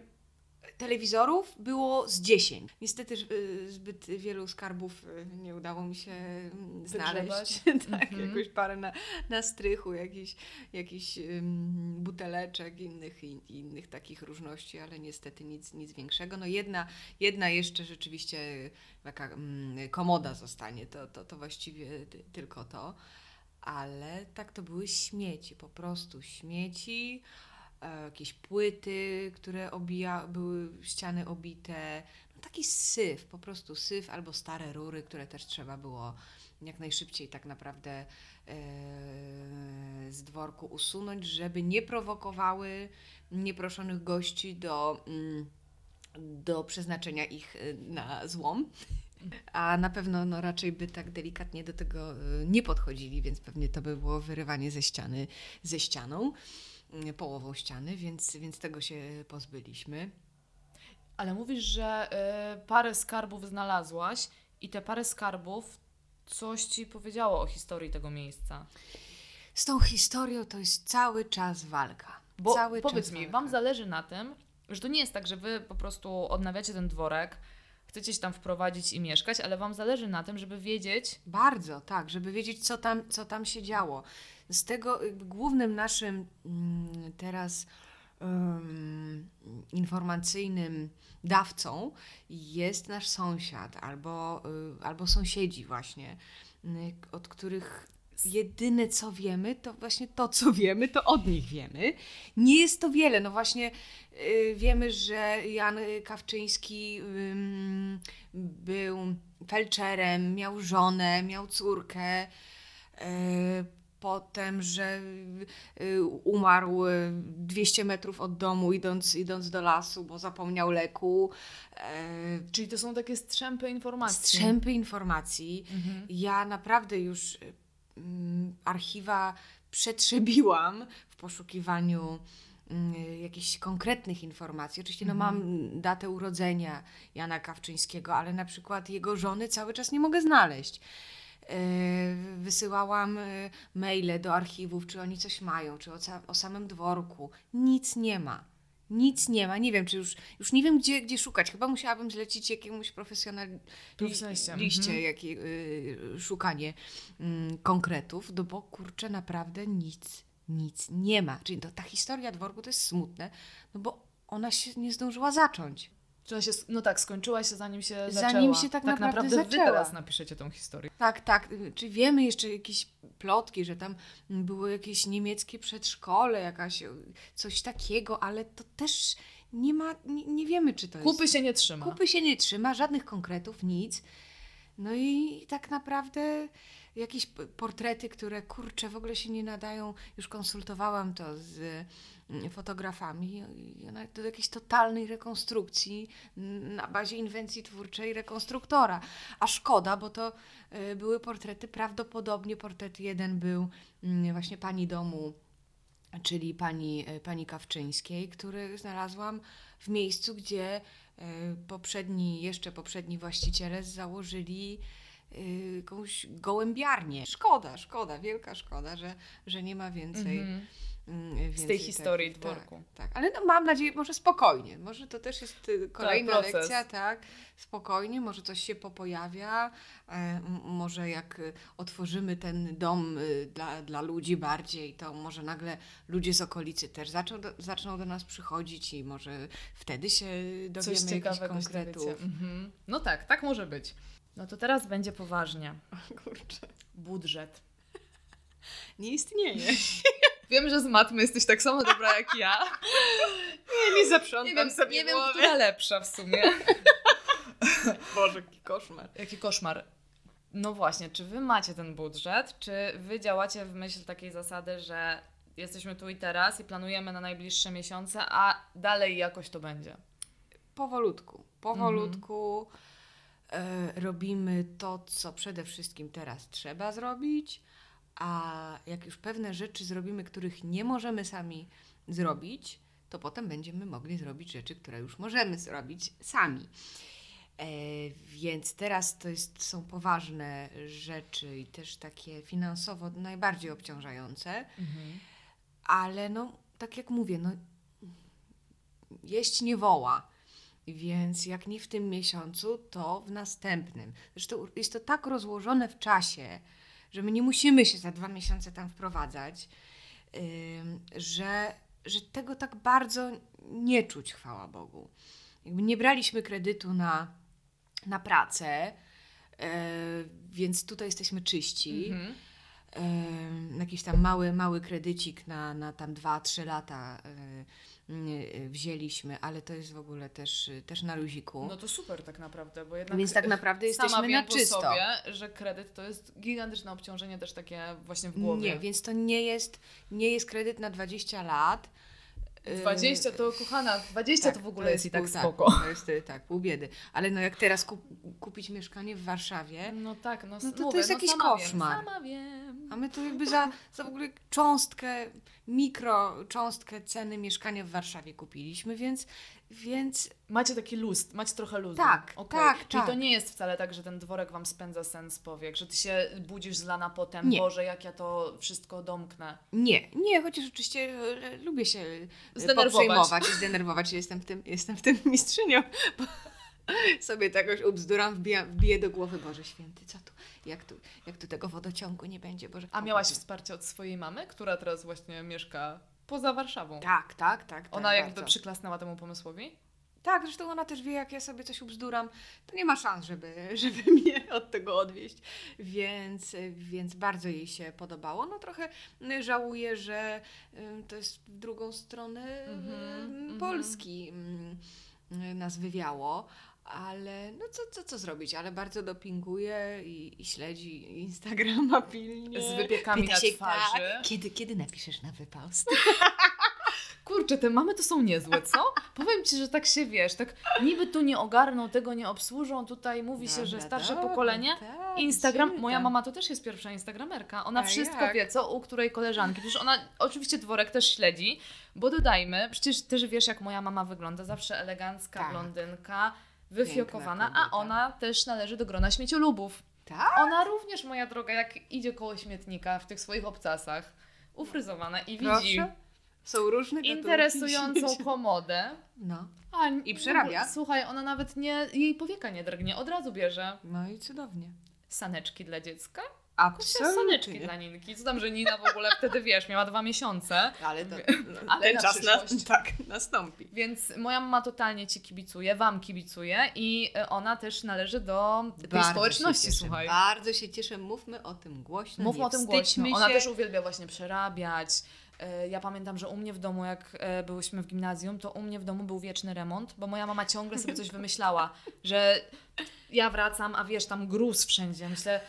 telewizorów było z 10. Niestety y, zbyt wielu skarbów y, nie udało mi się mm, znaleźć. tak, mm -hmm. jakoś parę na, na strychu, jakiś, jakiś um, buteleczek, innych, i, innych takich różności, ale niestety nic, nic większego. No jedna, jedna jeszcze rzeczywiście taka um, komoda zostanie, to, to, to właściwie tylko to. Ale tak to były śmieci, po prostu śmieci. E, jakieś płyty, które obija, były ściany obite. No taki syf, po prostu syf albo stare rury, które też trzeba było jak najszybciej tak naprawdę e, z dworku usunąć, żeby nie prowokowały nieproszonych gości do, mm, do przeznaczenia ich e, na złom. A na pewno no, raczej by tak delikatnie do tego nie podchodzili, więc pewnie to by było wyrywanie ze ściany ze ścianą. Mm, połową ściany, więc, więc tego się pozbyliśmy. Ale mówisz, że y, parę skarbów znalazłaś i te parę skarbów coś ci powiedziało o historii tego miejsca. Z tą historią to jest cały czas walka. Bo cały powiedz mi, walka. Wam zależy na tym, że to nie jest tak, że Wy po prostu odnawiacie ten dworek, chcecie się tam wprowadzić i mieszkać, ale Wam zależy na tym, żeby wiedzieć. Bardzo, tak, żeby wiedzieć, co tam, co tam się działo. Z tego głównym naszym mm, teraz um, informacyjnym dawcą jest nasz sąsiad albo, y, albo sąsiedzi właśnie, y, od których jedyne co wiemy, to właśnie to, co wiemy, to od nich wiemy. Nie jest to wiele. No właśnie yy, wiemy, że Jan Kawczyński yy, był felczerem, miał żonę, miał córkę. Yy, potem, że y, umarł y, 200 metrów od domu, idąc, idąc do lasu, bo zapomniał leku. E, Czyli to są takie strzępy informacji. Strzępy informacji. Mhm. Ja naprawdę już y, archiwa przetrzebiłam w poszukiwaniu mm, jakichś konkretnych informacji. Oczywiście no, mam datę urodzenia Jana Kawczyńskiego, ale na przykład jego żony cały czas nie mogę znaleźć. E, Wysyłałam e, maile do archiwów, czy oni coś mają, czy o, o samym dworku. Nic nie ma. Nic nie ma. Nie wiem, czy już, już nie wiem, gdzie, gdzie szukać. Chyba musiałabym zlecić jakiemuś profesjonaliście Profesjonaliście, liście, mhm. jakie, y, szukanie mm, konkretów, no bo kurczę, naprawdę nic, nic nie ma. Czyli to, ta historia dworku to jest smutne, no bo ona się nie zdążyła zacząć. Czy ona się, no tak, skończyła się zanim się Zanim zaczęła. się tak naprawdę wy zaczęła. teraz napiszecie tą historię. Tak, tak. y, Czy wiemy jeszcze jakieś plotki, że tam było jakieś niemieckie przedszkole, jakaś y, coś takiego, ale to też nie ma, nie, nie wiemy, czy to jest... Kupy się nie trzyma. Kupy się nie trzyma, żadnych konkretów, nic. No i tak naprawdę jakieś portrety, które kurczę w ogóle się nie nadają. Już konsultowałam to z fotografami i ona do jakiejś totalnej rekonstrukcji na bazie inwencji twórczej rekonstruktora. A szkoda, bo to y, były portrety, prawdopodobnie portret jeden był mm, właśnie pani domu czyli pani, e, pani Kawczyńskiej, który znalazłam w miejscu, gdzie e, poprzedni, jeszcze poprzedni właściciele założyli jakąś gołębiarnię. Szkoda, szkoda, wielka szkoda, że, że nie ma więcej. Mm, więcej tej historii takich- dworku. Tak, tak, ale no, mam nadzieję, może spokojnie. Może to też jest y, kolejna proces. lekcja, tak? Spokojnie, może coś się popojawia. E, może jak y, otworzymy ten dom y, dla, dla ludzi bardziej, to może nagle ludzie z okolicy też zaczną do, zaczną do nas przychodzić i może wtedy się Coś dowiemy jakichś ciekawego się konkretów. Mhm. No tak, tak może być. No to teraz będzie poważnie. Kurczę, Budżet. nie istnieje. Wiem, że z matmy jesteś tak samo dobra jak ja. Nie, nie zaprzątam Nie wiem, sobie nie wiem głowy. która lepsza w sumie. Boże, jaki koszmar. Jaki koszmar. No właśnie, czy wy macie ten budżet, czy wy działacie w myśl takiej zasady, że jesteśmy tu i teraz i planujemy na najbliższe miesiące, a dalej jakoś to będzie? powolutku, powolutku e, robimy to, co przede wszystkim teraz trzeba zrobić, a jak już pewne rzeczy zrobimy, których nie możemy sami zrobić, to potem będziemy mogli zrobić rzeczy, które już możemy zrobić sami. E, więc teraz to jest, są poważne rzeczy i też takie finansowo najbardziej obciążające, ale no, tak jak mówię, no, jeść nie woła. Więc jak nie w tym miesiącu, to w następnym. Zresztą jest to tak rozłożone w czasie, że my nie musimy się za dwa miesiące tam wprowadzać, że, że tego tak bardzo nie czuć, chwała Bogu. Jakby nie braliśmy kredytu na, na pracę, yy, więc tutaj jesteśmy czyści. Mhm. Jakiś tam mały, mały kredycik na, na tam 2-3 lata e, wzięliśmy, ale to jest w ogóle też, też na luziku. No to super tak naprawdę, bo jednak Więc tak naprawdę sama jesteśmy na po czysto. sobie, że kredyt to jest gigantyczne obciążenie też takie właśnie w głowie. Nie, więc to nie jest, nie jest kredyt na 20 lat. E, 20 to kochana, 20 to tak, w ogóle jest, i tak pół- spoko. to jest e, tak, pół biedy. Ale no jak teraz kup, kupić mieszkanie w Warszawie, No tak, no, No to to mówię, jest no jakiś koszmar. Wiem. a my tu jakby za, za w ogóle cząstkę, mikro cząstkę ceny mieszkania w Warszawie kupiliśmy, więc, więc Macie taki luz, macie trochę luzu. Tak, Okej. tak, Czyli tak. to nie jest wcale tak, że ten dworek wam spędza sen z powiek, że ty się budzisz zlana potem, Nie. Boże, jak ja to wszystko domknę. Nie, nie, chociaż oczywiście e, lubię się e, Zdenerwować. i zdenerwować. Jestem w tym, jestem w tym mistrzynią. Bo sobie to jakoś ubzduram, wbija, wbiję do głowy, Boże Święty, co tu, jak tu, jak tu tego wodociągu nie będzie, Boże. A miałaś wsparcie od swojej mamy, która teraz właśnie mieszka poza Warszawą? Tak, tak, tak. Ona tak, jakby bardzo. przyklasnęła temu pomysłowi? Tak, zresztą ona też wie, jak ja sobie coś ubzduram, to nie ma szans, żeby, żeby mnie od tego odwieść, więc, więc bardzo jej się podobało. No trochę żałuję, że y, to jest w drugą stronę Mhm, mhm. Polski y, nas wywiało, Ale no co, co, co zrobić? Ale bardzo dopinguje i, i śledzi Instagrama pilnie. Z wypiekami Pyta na się, twarzy. tak, kiedy, kiedy napiszesz na wypost? Kurczę, te mamy to są niezłe, co? Powiem Ci, że tak się wiesz, tak niby tu nie ogarną, tego nie obsłużą, tutaj mówi się, że starsze dobra, pokolenie. tak, Instagram, moja mama to też jest pierwsza instagramerka. Ona A wszystko jak? wie, co u której koleżanki. Przecież ona, oczywiście dworek też śledzi, bo dodajmy, przecież też wiesz, jak moja mama wygląda. Zawsze elegancka, Tak. blondynka, wyfiokowana, a ona też należy do grona śmieciolubów. Tak? Ona również, moja droga, jak idzie koło śmietnika w tych swoich obcasach, ufryzowana i widzi Proszę. Są różne interesującą komodę. No, A, I przerabia. Słuchaj, ona nawet nie, jej powieka nie drgnie, od razu bierze no i cudownie. saneczki dla dziecka. Absolutnie. Saneczki dla Ninki. Co tam, że Nina w ogóle wtedy, wiesz, miała dwa miesiące. Ale, to, Ale ten na czas na, tak, nastąpi. Więc moja mama totalnie Ci kibicuje, Wam kibicuje i e, ona też należy do tej Bardzo społeczności, się cieszę, słuchaj. Bardzo się cieszę, mówmy o tym głośno. Mówmy o tym głośno. Ona się. też uwielbia właśnie przerabiać. E, Ja pamiętam, że u mnie w domu, jak e, byłyśmy w gimnazjum, to u mnie w domu był wieczny remont, bo moja mama ciągle sobie coś wymyślała, że ja wracam, a wiesz, tam gruz wszędzie. Myślę,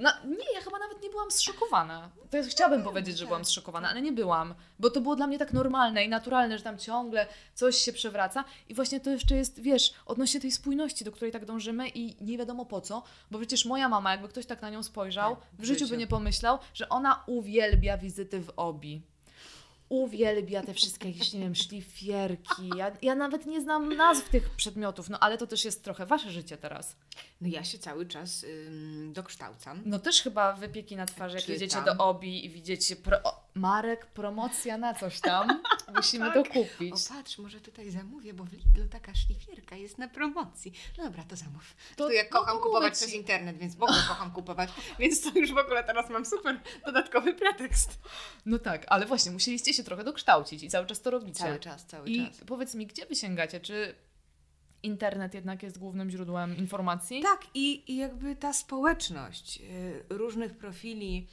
no nie, ja chyba nawet nie byłam zszokowana. To jest, chciałabym powiedzieć, że tak. byłam zszokowana, ale nie byłam, bo to było dla mnie tak normalne i naturalne, że tam ciągle coś się przewraca i właśnie to jeszcze jest, wiesz, odnośnie tej spójności, do której tak dążymy i nie wiadomo po co, bo przecież moja mama, jakby ktoś tak na nią spojrzał, Tak, w życiu by nie pomyślał, że ona uwielbia wizyty w obi. Uwielbia te wszystkie jakieś, nie wiem, szlifierki. Ja, ja nawet nie znam nazw tych przedmiotów, no ale to też jest trochę wasze życie teraz. No ja się cały czas ym, dokształcam. No też chyba wypieki na twarzy, jak Czytam. jedziecie do obi i widzicie pro... Marek, promocja na coś tam. Musimy Tak. to kupić. O patrz, może tutaj zamówię, bo w Lidlu taka szlifierka jest na promocji. No dobra, to zamów. To- To, ja no kocham kupować przez internet, więc w ogóle kocham kupować. Więc to już w ogóle teraz mam super dodatkowy pretekst. No tak, ale właśnie musieliście się trochę dokształcić i cały czas to robicie. Cały czas, cały I czas. powiedz mi, gdzie wy sięgacie? Czy internet jednak jest głównym źródłem informacji? Tak, i, i jakby ta społeczność y, różnych profili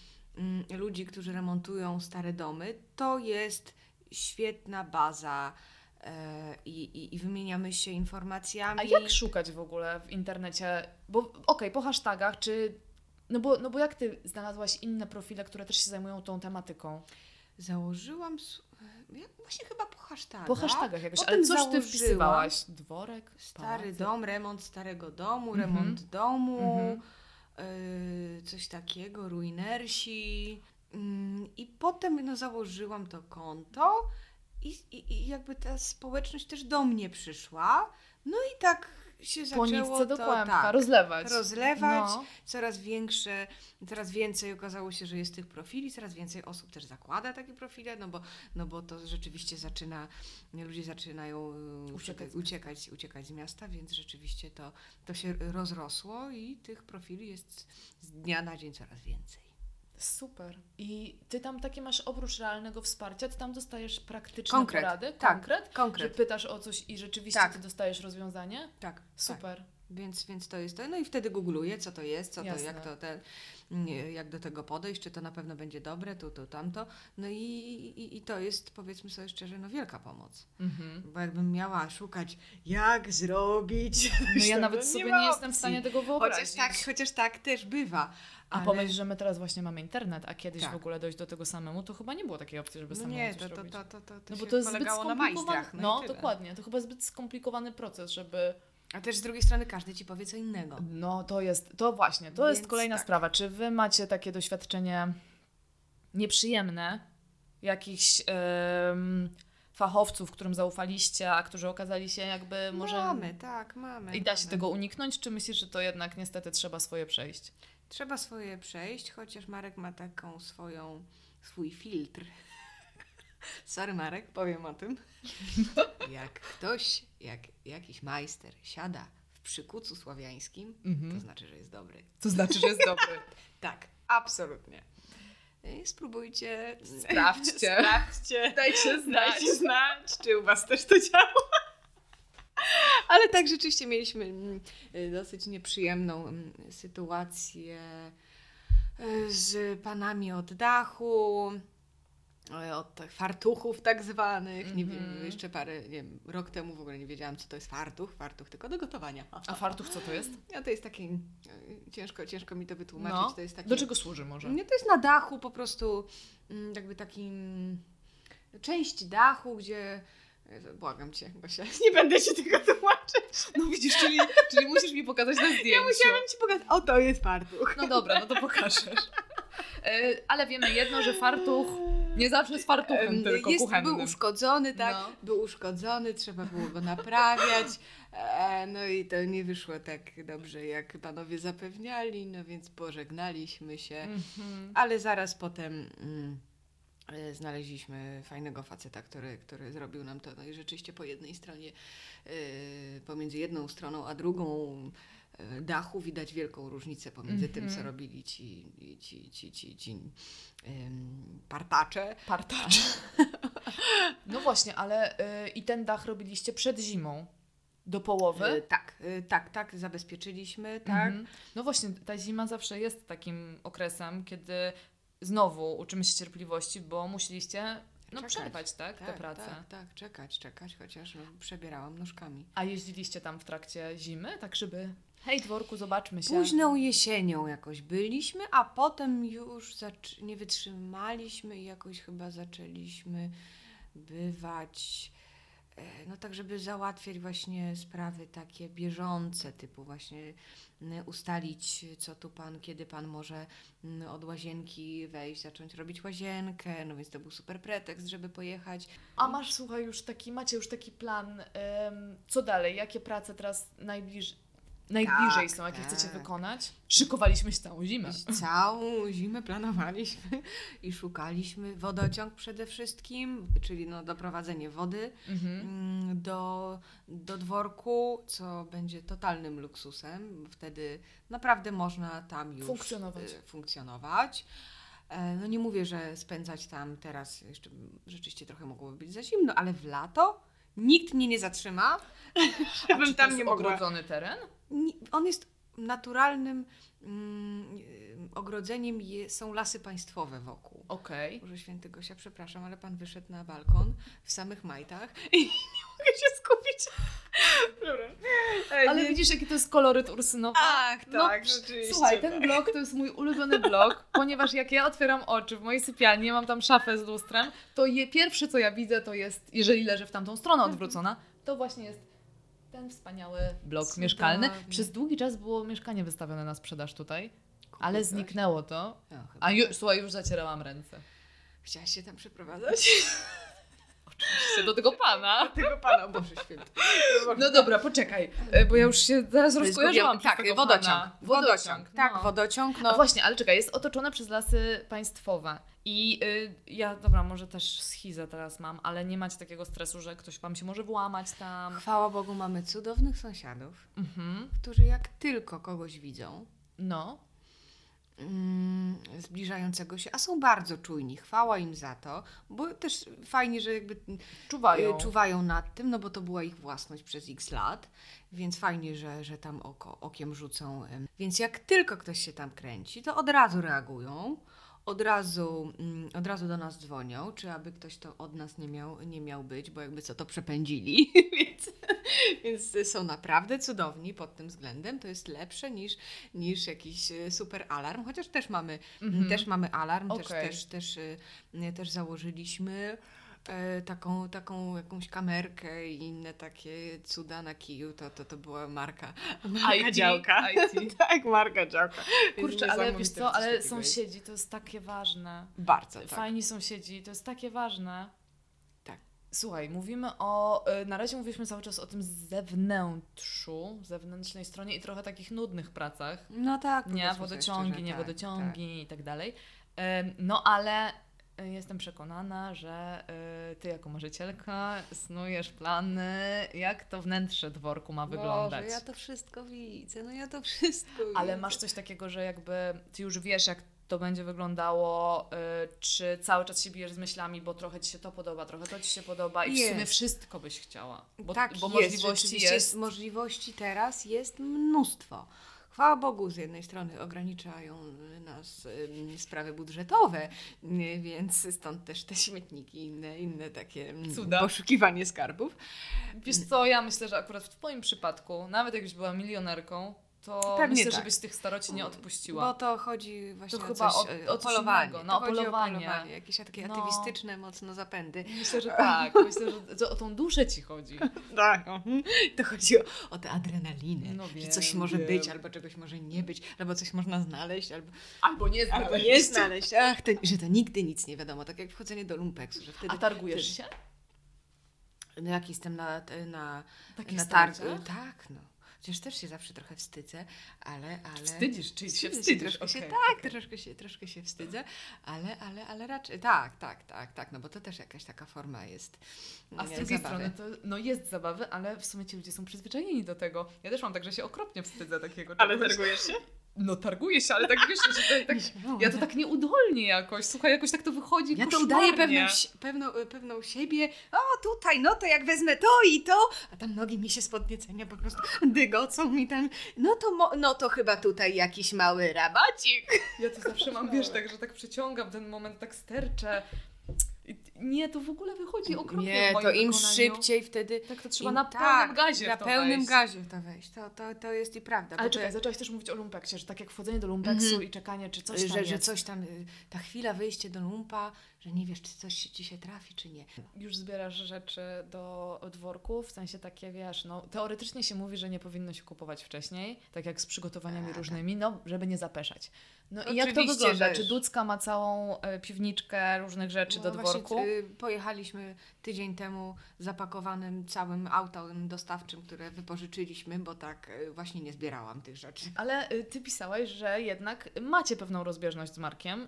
ludzi, którzy remontują stare domy, to jest świetna baza e, i, i, i wymieniamy się informacjami. A jak szukać w ogóle w internecie? Bo okej, po hashtagach, czy... No bo, no bo jak ty znalazłaś inne profile, które też się zajmują tą tematyką? Założyłam, s- ja właśnie chyba po hashtagach. Po hashtagach jakoś, Potem ale coś ty wpisywałaś? Dworek? Stary dom, remont starego domu, Mhm. remont domu, Mhm. Y, coś takiego, ruinersi. Mm, I potem no, założyłam to konto i, i, i jakby ta społeczność też do mnie przyszła. No i tak się Po zaczęło do kłębka, tak, rozlewać. rozlewać. No. Coraz większe, coraz więcej okazało się, że jest tych profili, coraz więcej osób też zakłada takie profile, no bo, no bo to rzeczywiście zaczyna, ludzie zaczynają y, Uciekać uciekać, uciekać z miasta, więc rzeczywiście to, to się rozrosło i tych profili jest z dnia na dzień coraz więcej. Super. I ty tam takie masz oprócz realnego wsparcia, ty tam dostajesz praktyczne Konkret, porady? tak, Konkret? Że Konkret. pytasz o coś i rzeczywiście Tak. ty dostajesz rozwiązanie? Tak, tak. Więc, więc to jest to. No i wtedy googluję, co to jest, co to, jak to ten, nie, jak do tego podejść, czy to na pewno będzie dobre, tu, tu, tamto. No i, i, i to jest, powiedzmy sobie szczerze, no wielka pomoc. Mhm. Bo jakbym miała szukać, jak zrobić. No ja nawet nie sobie ma nie jestem w stanie tego wyobrazić. Chociaż tak, chociaż tak też bywa. A ale- pomyśl, że my teraz właśnie mamy internet, a kiedyś Tak. w ogóle dojść do tego samemu, to chyba nie było takiej opcji, żeby No samemu nie, to, to, to, to, to, to no bo to jest zbyt skomplikowany. No, tyle. dokładnie. To chyba zbyt skomplikowany proces, żeby... A też z drugiej strony każdy ci powie co innego. No to jest, to właśnie, to jest Więc kolejna tak. sprawa. Czy wy macie takie doświadczenie nieprzyjemne jakichś fachowców, którym zaufaliście, a którzy okazali się jakby może... Mamy, tak, mamy. I da się mamy. tego uniknąć, czy myślisz, że to jednak niestety trzeba swoje przejść? Trzeba swoje przejść, chociaż Marek ma taką swoją, swój filtr. Sorry Marek, powiem o tym. Jak ktoś, jak jakiś majster siada w przykucu słowiańskim, to znaczy, że jest dobry. To znaczy, że jest dobry. Tak, absolutnie. I Spróbujcie. Sprawdźcie. Sprawdźcie. Dajcie znać. Dajcie znać, czy u Was też to działa. Ale tak rzeczywiście mieliśmy mm, y, dosyć nieprzyjemną mm, sytuację y, z panami od dachu. Od tak fartuchów tak zwanych. Nie wiem, Mhm. jeszcze parę, nie wiem, rok temu w ogóle nie wiedziałam, co to jest fartuch. Fartuch tylko do gotowania. A fartuch co to jest? Ja to jest taki, ciężko, ciężko mi to wytłumaczyć. No. To jest taki, Do czego służy może? Nie, to jest na dachu po prostu mm, jakby taki mm, część dachu, gdzie e, błagam cię, Gosia, nie będę ci tego tłumaczyć. No widzisz, czyli, czyli musisz mi pokazać na zdjęciu. Ja musiałam ci pokazać, o to jest fartuch. No dobra, no to pokażesz. E, Ale wiemy jedno, że fartuch nie zawsze z fartuchem Em, tylko jest, kuchennym. Był uszkodzony, tak? No. Był uszkodzony, trzeba było go naprawiać. E, No i to nie wyszło tak dobrze, jak panowie zapewniali, no więc pożegnaliśmy się. Mhm. Ale zaraz potem mm, e, znaleźliśmy fajnego faceta, który, który zrobił nam to. No i rzeczywiście po jednej stronie, e, pomiędzy jedną stroną a drugą dachu widać wielką różnicę pomiędzy tym, co Mhm. robili ci, ci, ci, ci, ci em, partacze. Partacz. No właśnie, ale y, i ten dach robiliście przed zimą. Do połowy. E, tak, e, tak, tak, zabezpieczyliśmy, tak. Mhm. No właśnie, ta zima zawsze jest takim okresem, kiedy znowu uczymy się cierpliwości, bo musieliście no, Czekać. przerwać tak, tę Tak, pracę. tak, tak, czekać, czekać, chociaż przebierałam nóżkami. A jeździliście tam w trakcie zimy, tak żeby hej dworku, zobaczmy się. Późną jesienią jakoś byliśmy, a potem już nie wytrzymaliśmy i jakoś chyba zaczęliśmy bywać, e, no tak, żeby załatwiać właśnie sprawy takie bieżące, typu właśnie m, ustalić, co tu pan, kiedy pan może m, od łazienki wejść, zacząć robić łazienkę, no więc to był super pretekst, żeby pojechać. A masz, słuchaj, już taki, macie już taki plan, co dalej, jakie prace teraz najbliż, najbliżej Tak, są, jakie chcecie tak. wykonać? Szykowaliśmy się całą zimę. Całą zimę planowaliśmy i szukaliśmy wodociąg przede wszystkim, czyli no doprowadzenie wody Mhm. mm, do, do dworku, co będzie totalnym luksusem. Wtedy naprawdę można tam już Funkcjonować. e, funkcjonować. E, No nie mówię, że spędzać tam teraz jeszcze rzeczywiście trochę mogłoby być za zimno, ale w lato nikt mnie nie zatrzyma, żebym tam nie mogła. ogrodzony teren? On jest naturalnym mm, ogrodzeniem, je, są lasy państwowe wokół. Okej. Boże święty Gosia, przepraszam, ale pan wyszedł na balkon w samych majtach i nie mogę się skupić. Dobra. Ale widzisz, jaki to jest koloryt Ursynowa? Ach, No, tak, rzeczywiście. Słuchaj, ten blok to jest mój ulubiony blok, ponieważ jak ja otwieram oczy w mojej sypialni, mam tam szafę z lustrem, to je, pierwsze co ja widzę to jest, jeżeli leżę w tamtą stronę odwrócona, to właśnie jest ten wspaniały blok Cudownie. mieszkalny. Przez długi czas było mieszkanie wystawione na sprzedaż tutaj, ale Kupiłaś? zniknęło to. No. A już, słuchaj, już zacierałam ręce. Chciałaś się tam przeprowadzać? Oczywiście do tego pana. Tego pana, Boże święty. No dobra, poczekaj, e, bo ja już się zaraz rozkojarzyłam Tak, wodociąg. pana. Wodociąg. Tak, no. wodociąg. A No, właśnie, ale czekaj, jest otoczone przez lasy państwowe. I y, ja, dobra, może też schizę teraz mam, ale nie macie takiego stresu, że ktoś wam się może włamać tam. Chwała Bogu, mamy cudownych sąsiadów, Mhm. którzy jak tylko kogoś widzą, No. Mm, zbliżającego się, a są bardzo czujni. Chwała im za to, bo też fajnie, że jakby Czuwają. y, czuwają nad tym, no bo to była ich własność przez x lat, więc fajnie, że, że tam oko, okiem rzucą. Więc jak tylko ktoś się tam kręci, to od razu reagują. Od razu, mm, od razu do nas dzwonią, czy aby ktoś to od nas nie miał, nie miał być, bo jakby co to przepędzili. więc, więc są naprawdę cudowni pod tym względem. To jest lepsze niż, niż jakiś e, super alarm, chociaż też mamy, Mhm. też mamy alarm, też, Okej. też, też, y, też założyliśmy e, taką, taką jakąś kamerkę i inne takie cuda na kiju, to, to, to była marka, marka IT, działka. IT. tak, marka działka. Kurczę, ale wiesz co, ale sąsiedzi to jest takie ważne. Bardzo, tak. Fajni sąsiedzi, to jest takie ważne. Tak. Słuchaj, mówimy o. y, Na razie mówiliśmy cały czas o tym zewnętrzu, zewnętrznej stronie i trochę takich nudnych pracach. No tak. Nie, wodociągi, szczerze, nie tak, wodociągi i tak dalej. No ale y, jestem przekonana, że y, ty jako marzycielka snujesz plany, jak to wnętrze dworku ma tak. wyglądać. Boże, ja to wszystko widzę, no ja to wszystko Ale widzę. masz coś takiego, że jakby ty już wiesz, jak to będzie wyglądało, y, czy cały czas się bijesz z myślami, bo trochę ci się to podoba, trochę to ci się podoba i w sumie Jest. wszystko byś chciała. Bo, tak, bo jest, możliwości jest. Możliwości teraz jest mnóstwo. chwała Bogu, z jednej strony ograniczają nas sprawy budżetowe, y, więc stąd też te śmietniki i inne, inne takie ym, Cuda. poszukiwanie skarbów. Wiesz co, ja myślę, że akurat w Twoim przypadku, nawet jakbyś była milionerką, to Pewnie myślę, tak. żebyś tych staroci nie odpuściła. Bo to chodzi właśnie To o chyba coś, o- o polowanie. innego, To no, o polowanie. o polowanie. Jakieś takie No. atywistyczne mocno zapędy. Myślę, że tak. Myślę, że o tą duszę Ci chodzi. Tak. To chodzi o, o tę adrenalinę. No że wiem, coś może wiem. być, albo czegoś może nie być, albo coś można znaleźć, albo, Albo nie albo nie znaleźć. Ach, to, że to nigdy nic nie wiadomo. Tak jak wchodzenie do lumpeksu, że wtedy... A targujesz się? No jak jestem na, na, Takich na targu. Tak, no. Chociaż też się zawsze trochę wstydzę, ale... ale... Wstydzisz, czyli się Wstydzę wstydzisz. troszkę się, okej, tak, troszkę, się, troszkę się wstydzę, ale, ale, ale raczej tak, tak, tak, tak, no bo to też jakaś taka forma jest A z nie, drugiej zabawy. strony to no jest zabawy, ale w sumie ci ludzie są przyzwyczajeni do tego. Ja też mam tak, że się okropnie wstydzę takiego czegoś. się? No targuję się, ale tak wiesz, że tak, ja to tak nieudolnie jakoś. Słuchaj, jakoś tak to wychodzi Ja to udaję pewną, pewną, pewną siebie. O, tutaj, no to jak wezmę to i to. A tam nogi mi się z podniecenia po prostu dygocą mi tam. No to, no to chyba tutaj jakiś mały rabacik. Ja to zawsze mam, wiesz, tak, że tak przeciągam ten moment, tak sterczę. Nie, to w ogóle wychodzi okropnie Nie, to im wykonaniu. szybciej wtedy. Tak, to trzeba im, na pełnym gazie Na pełnym wejść. gazie w to wejść. To, to, to jest i prawda. Ale czekaj, to, zaczęłaś też mówić o lumpeksie, że tak jak wchodzenie do lumpeksu Mhm. i czekanie, czy coś tam że, że jest. coś tam, y, ta chwila wyjście do lumpa, że nie wiesz, czy coś ci się trafi, czy nie. Już zbierasz rzeczy do dworku, w sensie takie, wiesz, no teoretycznie się mówi, że nie powinno się kupować wcześniej, tak jak z przygotowaniami Tak. różnymi, no żeby nie zapeszać. No i jak to wygląda? Czy Ducka ma całą e, piwniczkę różnych rzeczy do No właśnie, dworku? y, pojechaliśmy tydzień temu zapakowanym całym autem dostawczym, które wypożyczyliśmy, bo tak y, właśnie nie zbierałam tych rzeczy. Ale y, ty pisałeś, że jednak macie pewną rozbieżność z Markiem,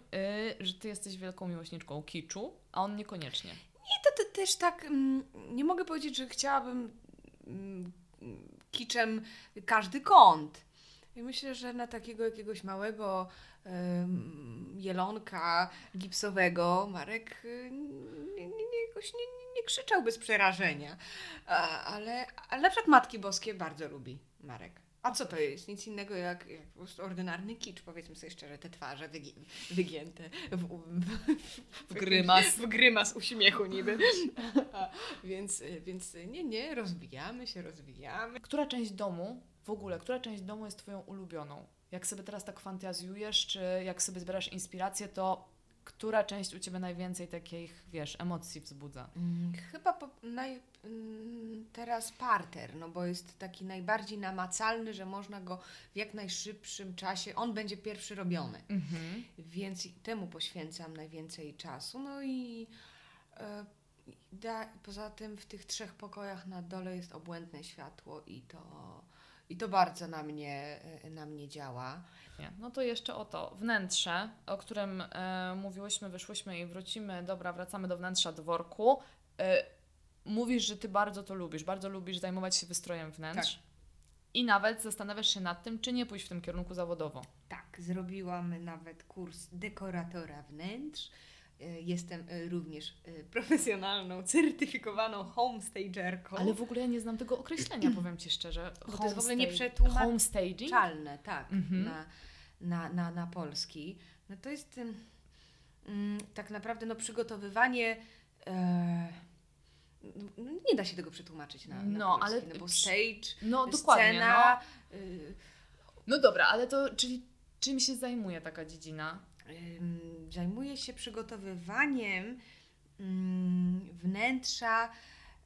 że ty jesteś wielką miłośniczką kiczu, a on niekoniecznie. I to, to też tak, mm, nie mogę powiedzieć, że chciałabym mm, kiczem każdy kąt. I myślę, że na takiego jakiegoś małego em, jelonka gipsowego Marek y, nie, nie, nie, jakoś nie, nie, nie krzyczał bez przerażenia. A, ale, ale na przykład Matki Boskie bardzo lubi Marek. A co to jest? Nic innego jak, jak po prostu ordynarny kicz, powiedzmy sobie szczerze, te twarze wygi- wygięte w, w, W grymas. w grymas uśmiechu niby. A, więc, więc nie, nie, rozwijamy się, rozwijamy. Która część domu, w ogóle, która część domu jest twoją ulubioną? Jak sobie teraz tak fantazjujesz, czy jak sobie zbierasz inspirację, to która część u ciebie najwięcej takich, wiesz, emocji wzbudza? Mm, Chyba po, naj, mm, teraz parter, no bo jest taki najbardziej namacalny, że można go w jak najszybszym czasie, on będzie pierwszy robiony, Mhm. więc temu poświęcam najwięcej czasu. No i e, da, poza tym w tych trzech pokojach na dole jest obłędne światło i to, i to bardzo na mnie, e, na mnie działa. No to jeszcze o to. Wnętrze, o którym e, mówiłyśmy, wyszłyśmy i wrócimy. Dobra, wracamy do wnętrza dworku. E, mówisz, że ty bardzo to lubisz, bardzo lubisz zajmować się wystrojem wnętrz. I nawet zastanawiasz się nad tym, czy nie pójść w tym kierunku zawodowo. Tak, zrobiłam nawet kurs dekoratora wnętrz. Y, Jestem y, również y, profesjonalną, certyfikowaną homestagerką. Ale w ogóle ja nie znam tego określenia, powiem Ci szczerze. Bo to jest w ogóle nie Homestag- przetłumacz- Homestaging? czalne, tak, Mhm. na, na, na, na polski. No to jest mm, tak naprawdę no, przygotowywanie. E, nie da się tego przetłumaczyć na, na No, polski, ale no bo stage, No dokładnie. scena, No. y, no dobra, ale to czyli czym się zajmuje taka dziedzina? Ym, Zajmuję się przygotowywaniem ym, wnętrza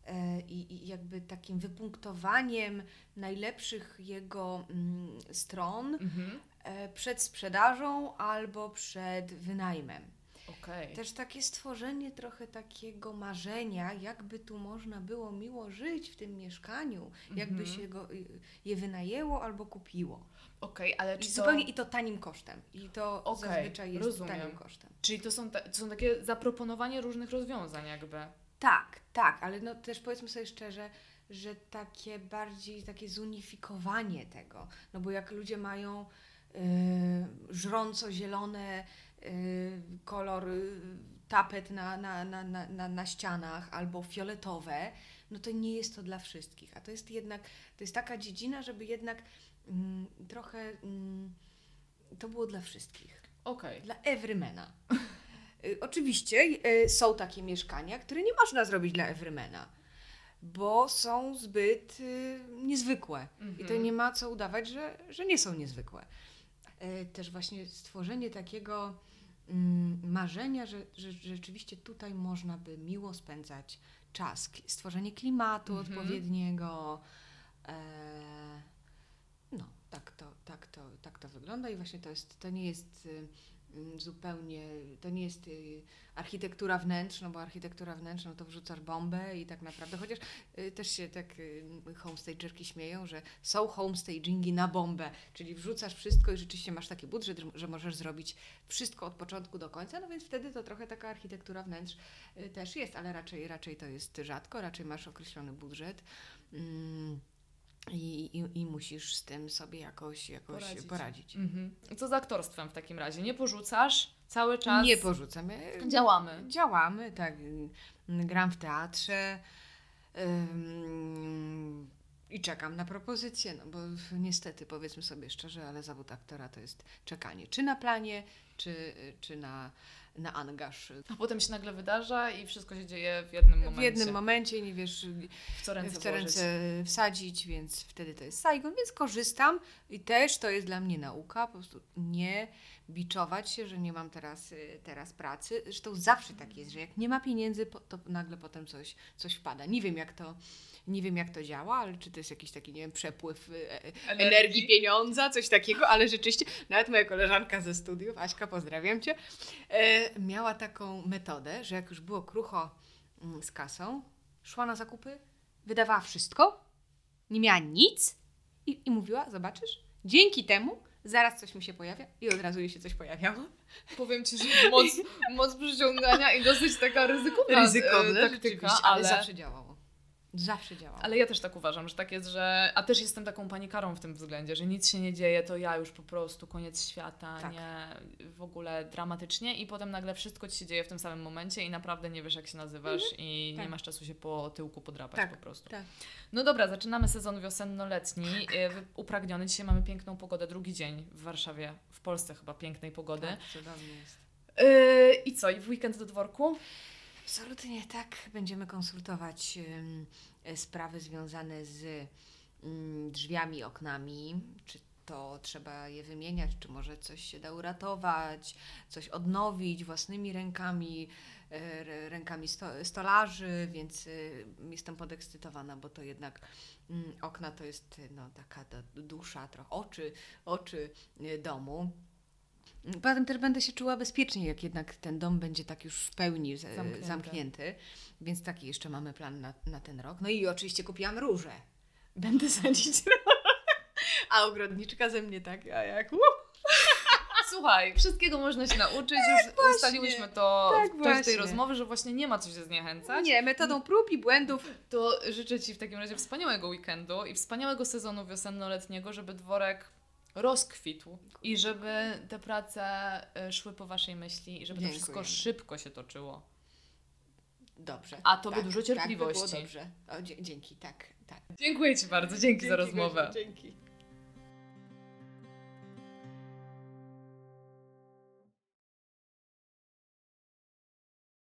e, i, jakby takim wypunktowaniem najlepszych jego ym, stron Mhm. e, przed sprzedażą albo przed wynajmem. Okej. Też takie stworzenie trochę takiego marzenia, jakby tu można było miło żyć w tym mieszkaniu, jakby Mhm. się go, y, je wynajęło albo kupiło. Okej, ale I czy to... zupełnie i to tanim kosztem. I to Okej, zazwyczaj jest rozumiem. tanim kosztem. Czyli to są, ta, to są takie zaproponowanie różnych rozwiązań jakby. Tak, tak, ale no też powiedzmy sobie szczerze, że takie bardziej takie zunifikowanie tego, no bo jak ludzie mają y, żrąco-zielone y, kolor y, tapet na, na, na, na, na, na ścianach albo fioletowe, no to nie jest to dla wszystkich, a to jest jednak, to jest taka dziedzina, żeby jednak mm, trochę mm, to było dla wszystkich. Okej. Dla everymana. Y, Oczywiście y, są takie mieszkania, które nie można zrobić dla everymana, bo są zbyt y, niezwykłe. I to Mhm. nie ma co udawać, że, że nie są niezwykłe. Y, Też właśnie stworzenie takiego mm, marzenia, że, że rzeczywiście tutaj można by miło spędzać czas. Stworzenie klimatu Mhm. odpowiedniego. E, no, tak to, tak, to, tak to wygląda i właśnie to jest, to nie jest y, zupełnie, to nie jest y, architektura wnętrz, no bo architektura wnętrz, no to wrzucasz bombę i tak naprawdę, chociaż y, też się tak y, homestagerki śmieją, że są homestagingi na bombę, czyli wrzucasz wszystko i rzeczywiście masz taki budżet, że- że możesz zrobić wszystko od początku do końca, no więc wtedy to trochę taka architektura wnętrz też jest, ale raczej, raczej to jest rzadko, raczej masz określony budżet. Mm. I, i, I musisz z tym sobie jakoś, jakoś Poradzić. poradzić. Mhm. Co z aktorstwem w takim razie? Nie porzucasz cały czas? Nie porzucam. Działamy. Działamy, tak. Gram w teatrze ym, i czekam na propozycję, no bo niestety, powiedzmy sobie szczerze, ale zawód aktora to jest czekanie czy na planie, czy, czy na, na angaż. A potem się nagle wydarza i wszystko się dzieje w jednym momencie. W jednym momencie nie wiesz, W co ręce w co ręce wsadzić, więc wtedy to jest Saigon, więc korzystam i też to jest dla mnie nauka, po prostu nie biczować się, że nie mam teraz, y, teraz pracy. Zresztą zawsze tak jest, że jak nie ma pieniędzy, to nagle potem coś, coś wpada. Nie wiem jak to, nie wiem jak to działa, ale czy to jest jakiś taki, nie wiem, przepływ y, e, energii, pieniądza, coś takiego, ale rzeczywiście nawet moja koleżanka ze studiów, Aśka, pozdrawiam Cię, e, miała taką metodę, że jak już było krucho mm, z kasą, szła na zakupy, wydawała wszystko, nie miała nic i, i mówiła, zobaczysz, dzięki temu zaraz coś mi się pojawia i od razu jej się coś pojawiało. Powiem Ci, że moc, moc przyciągania i dosyć taka ryzykowna Ryzykowne, e, taktyka, ale, ale zawsze działało. Zawsze działało. ale ja też tak uważam, że tak jest, że... A też jestem taką panikarą w tym względzie, że nic się nie dzieje, to ja już po prostu koniec świata, Tak. nie w ogóle dramatycznie i potem nagle wszystko Ci się dzieje w tym samym momencie i naprawdę nie wiesz jak się nazywasz i nie tak. masz czasu się po tyłku podrapać Tak, po prostu. tak. No dobra, zaczynamy sezon wiosenno-letni. E, wy- Upragniony. Dzisiaj mamy piękną pogodę, drugi dzień w Warszawie, w Polsce chyba pięknej pogody. Tak, cudownie jest. Yy, I co, i w weekend do dworku? Absolutnie tak. Będziemy konsultować e, sprawy związane z drzwiami, oknami. Czy to trzeba je wymieniać, czy może coś się da uratować, coś odnowić własnymi rękami, e, rękami sto, stolarzy, więc y, jestem podekscytowana, bo to jednak okna to jest no, taka dusza, trochę oczy, oczy y, domu. Potem też będę się czuła bezpiecznie, jak jednak ten dom będzie tak już w pełni Zamknięty. zamknięty. Więc taki jeszcze mamy plan na, na ten rok. No i oczywiście kupiłam róże. Będę sadzić A ogrodniczka ze mnie tak, a jak uh, Słuchaj, wszystkiego można się nauczyć. Już właśnie. ustaliłyśmy to Tak w czasie tej rozmowy, że właśnie nie ma co się zniechęcać. Nie, metodą prób i błędów. To życzę Ci w takim razie wspaniałego weekendu i wspaniałego sezonu wiosenno-letniego, żeby dworek rozkwitł i żeby te prace y, szły po Waszej myśli i żeby to wszystko szybko się toczyło. Dobrze. A tobie tak, dużo Tak, by cierpliwości. było dobrze. O, dzięki, tak, tak. Dziękuję Ci bardzo, dzięki, za rozmowę. Dzięki.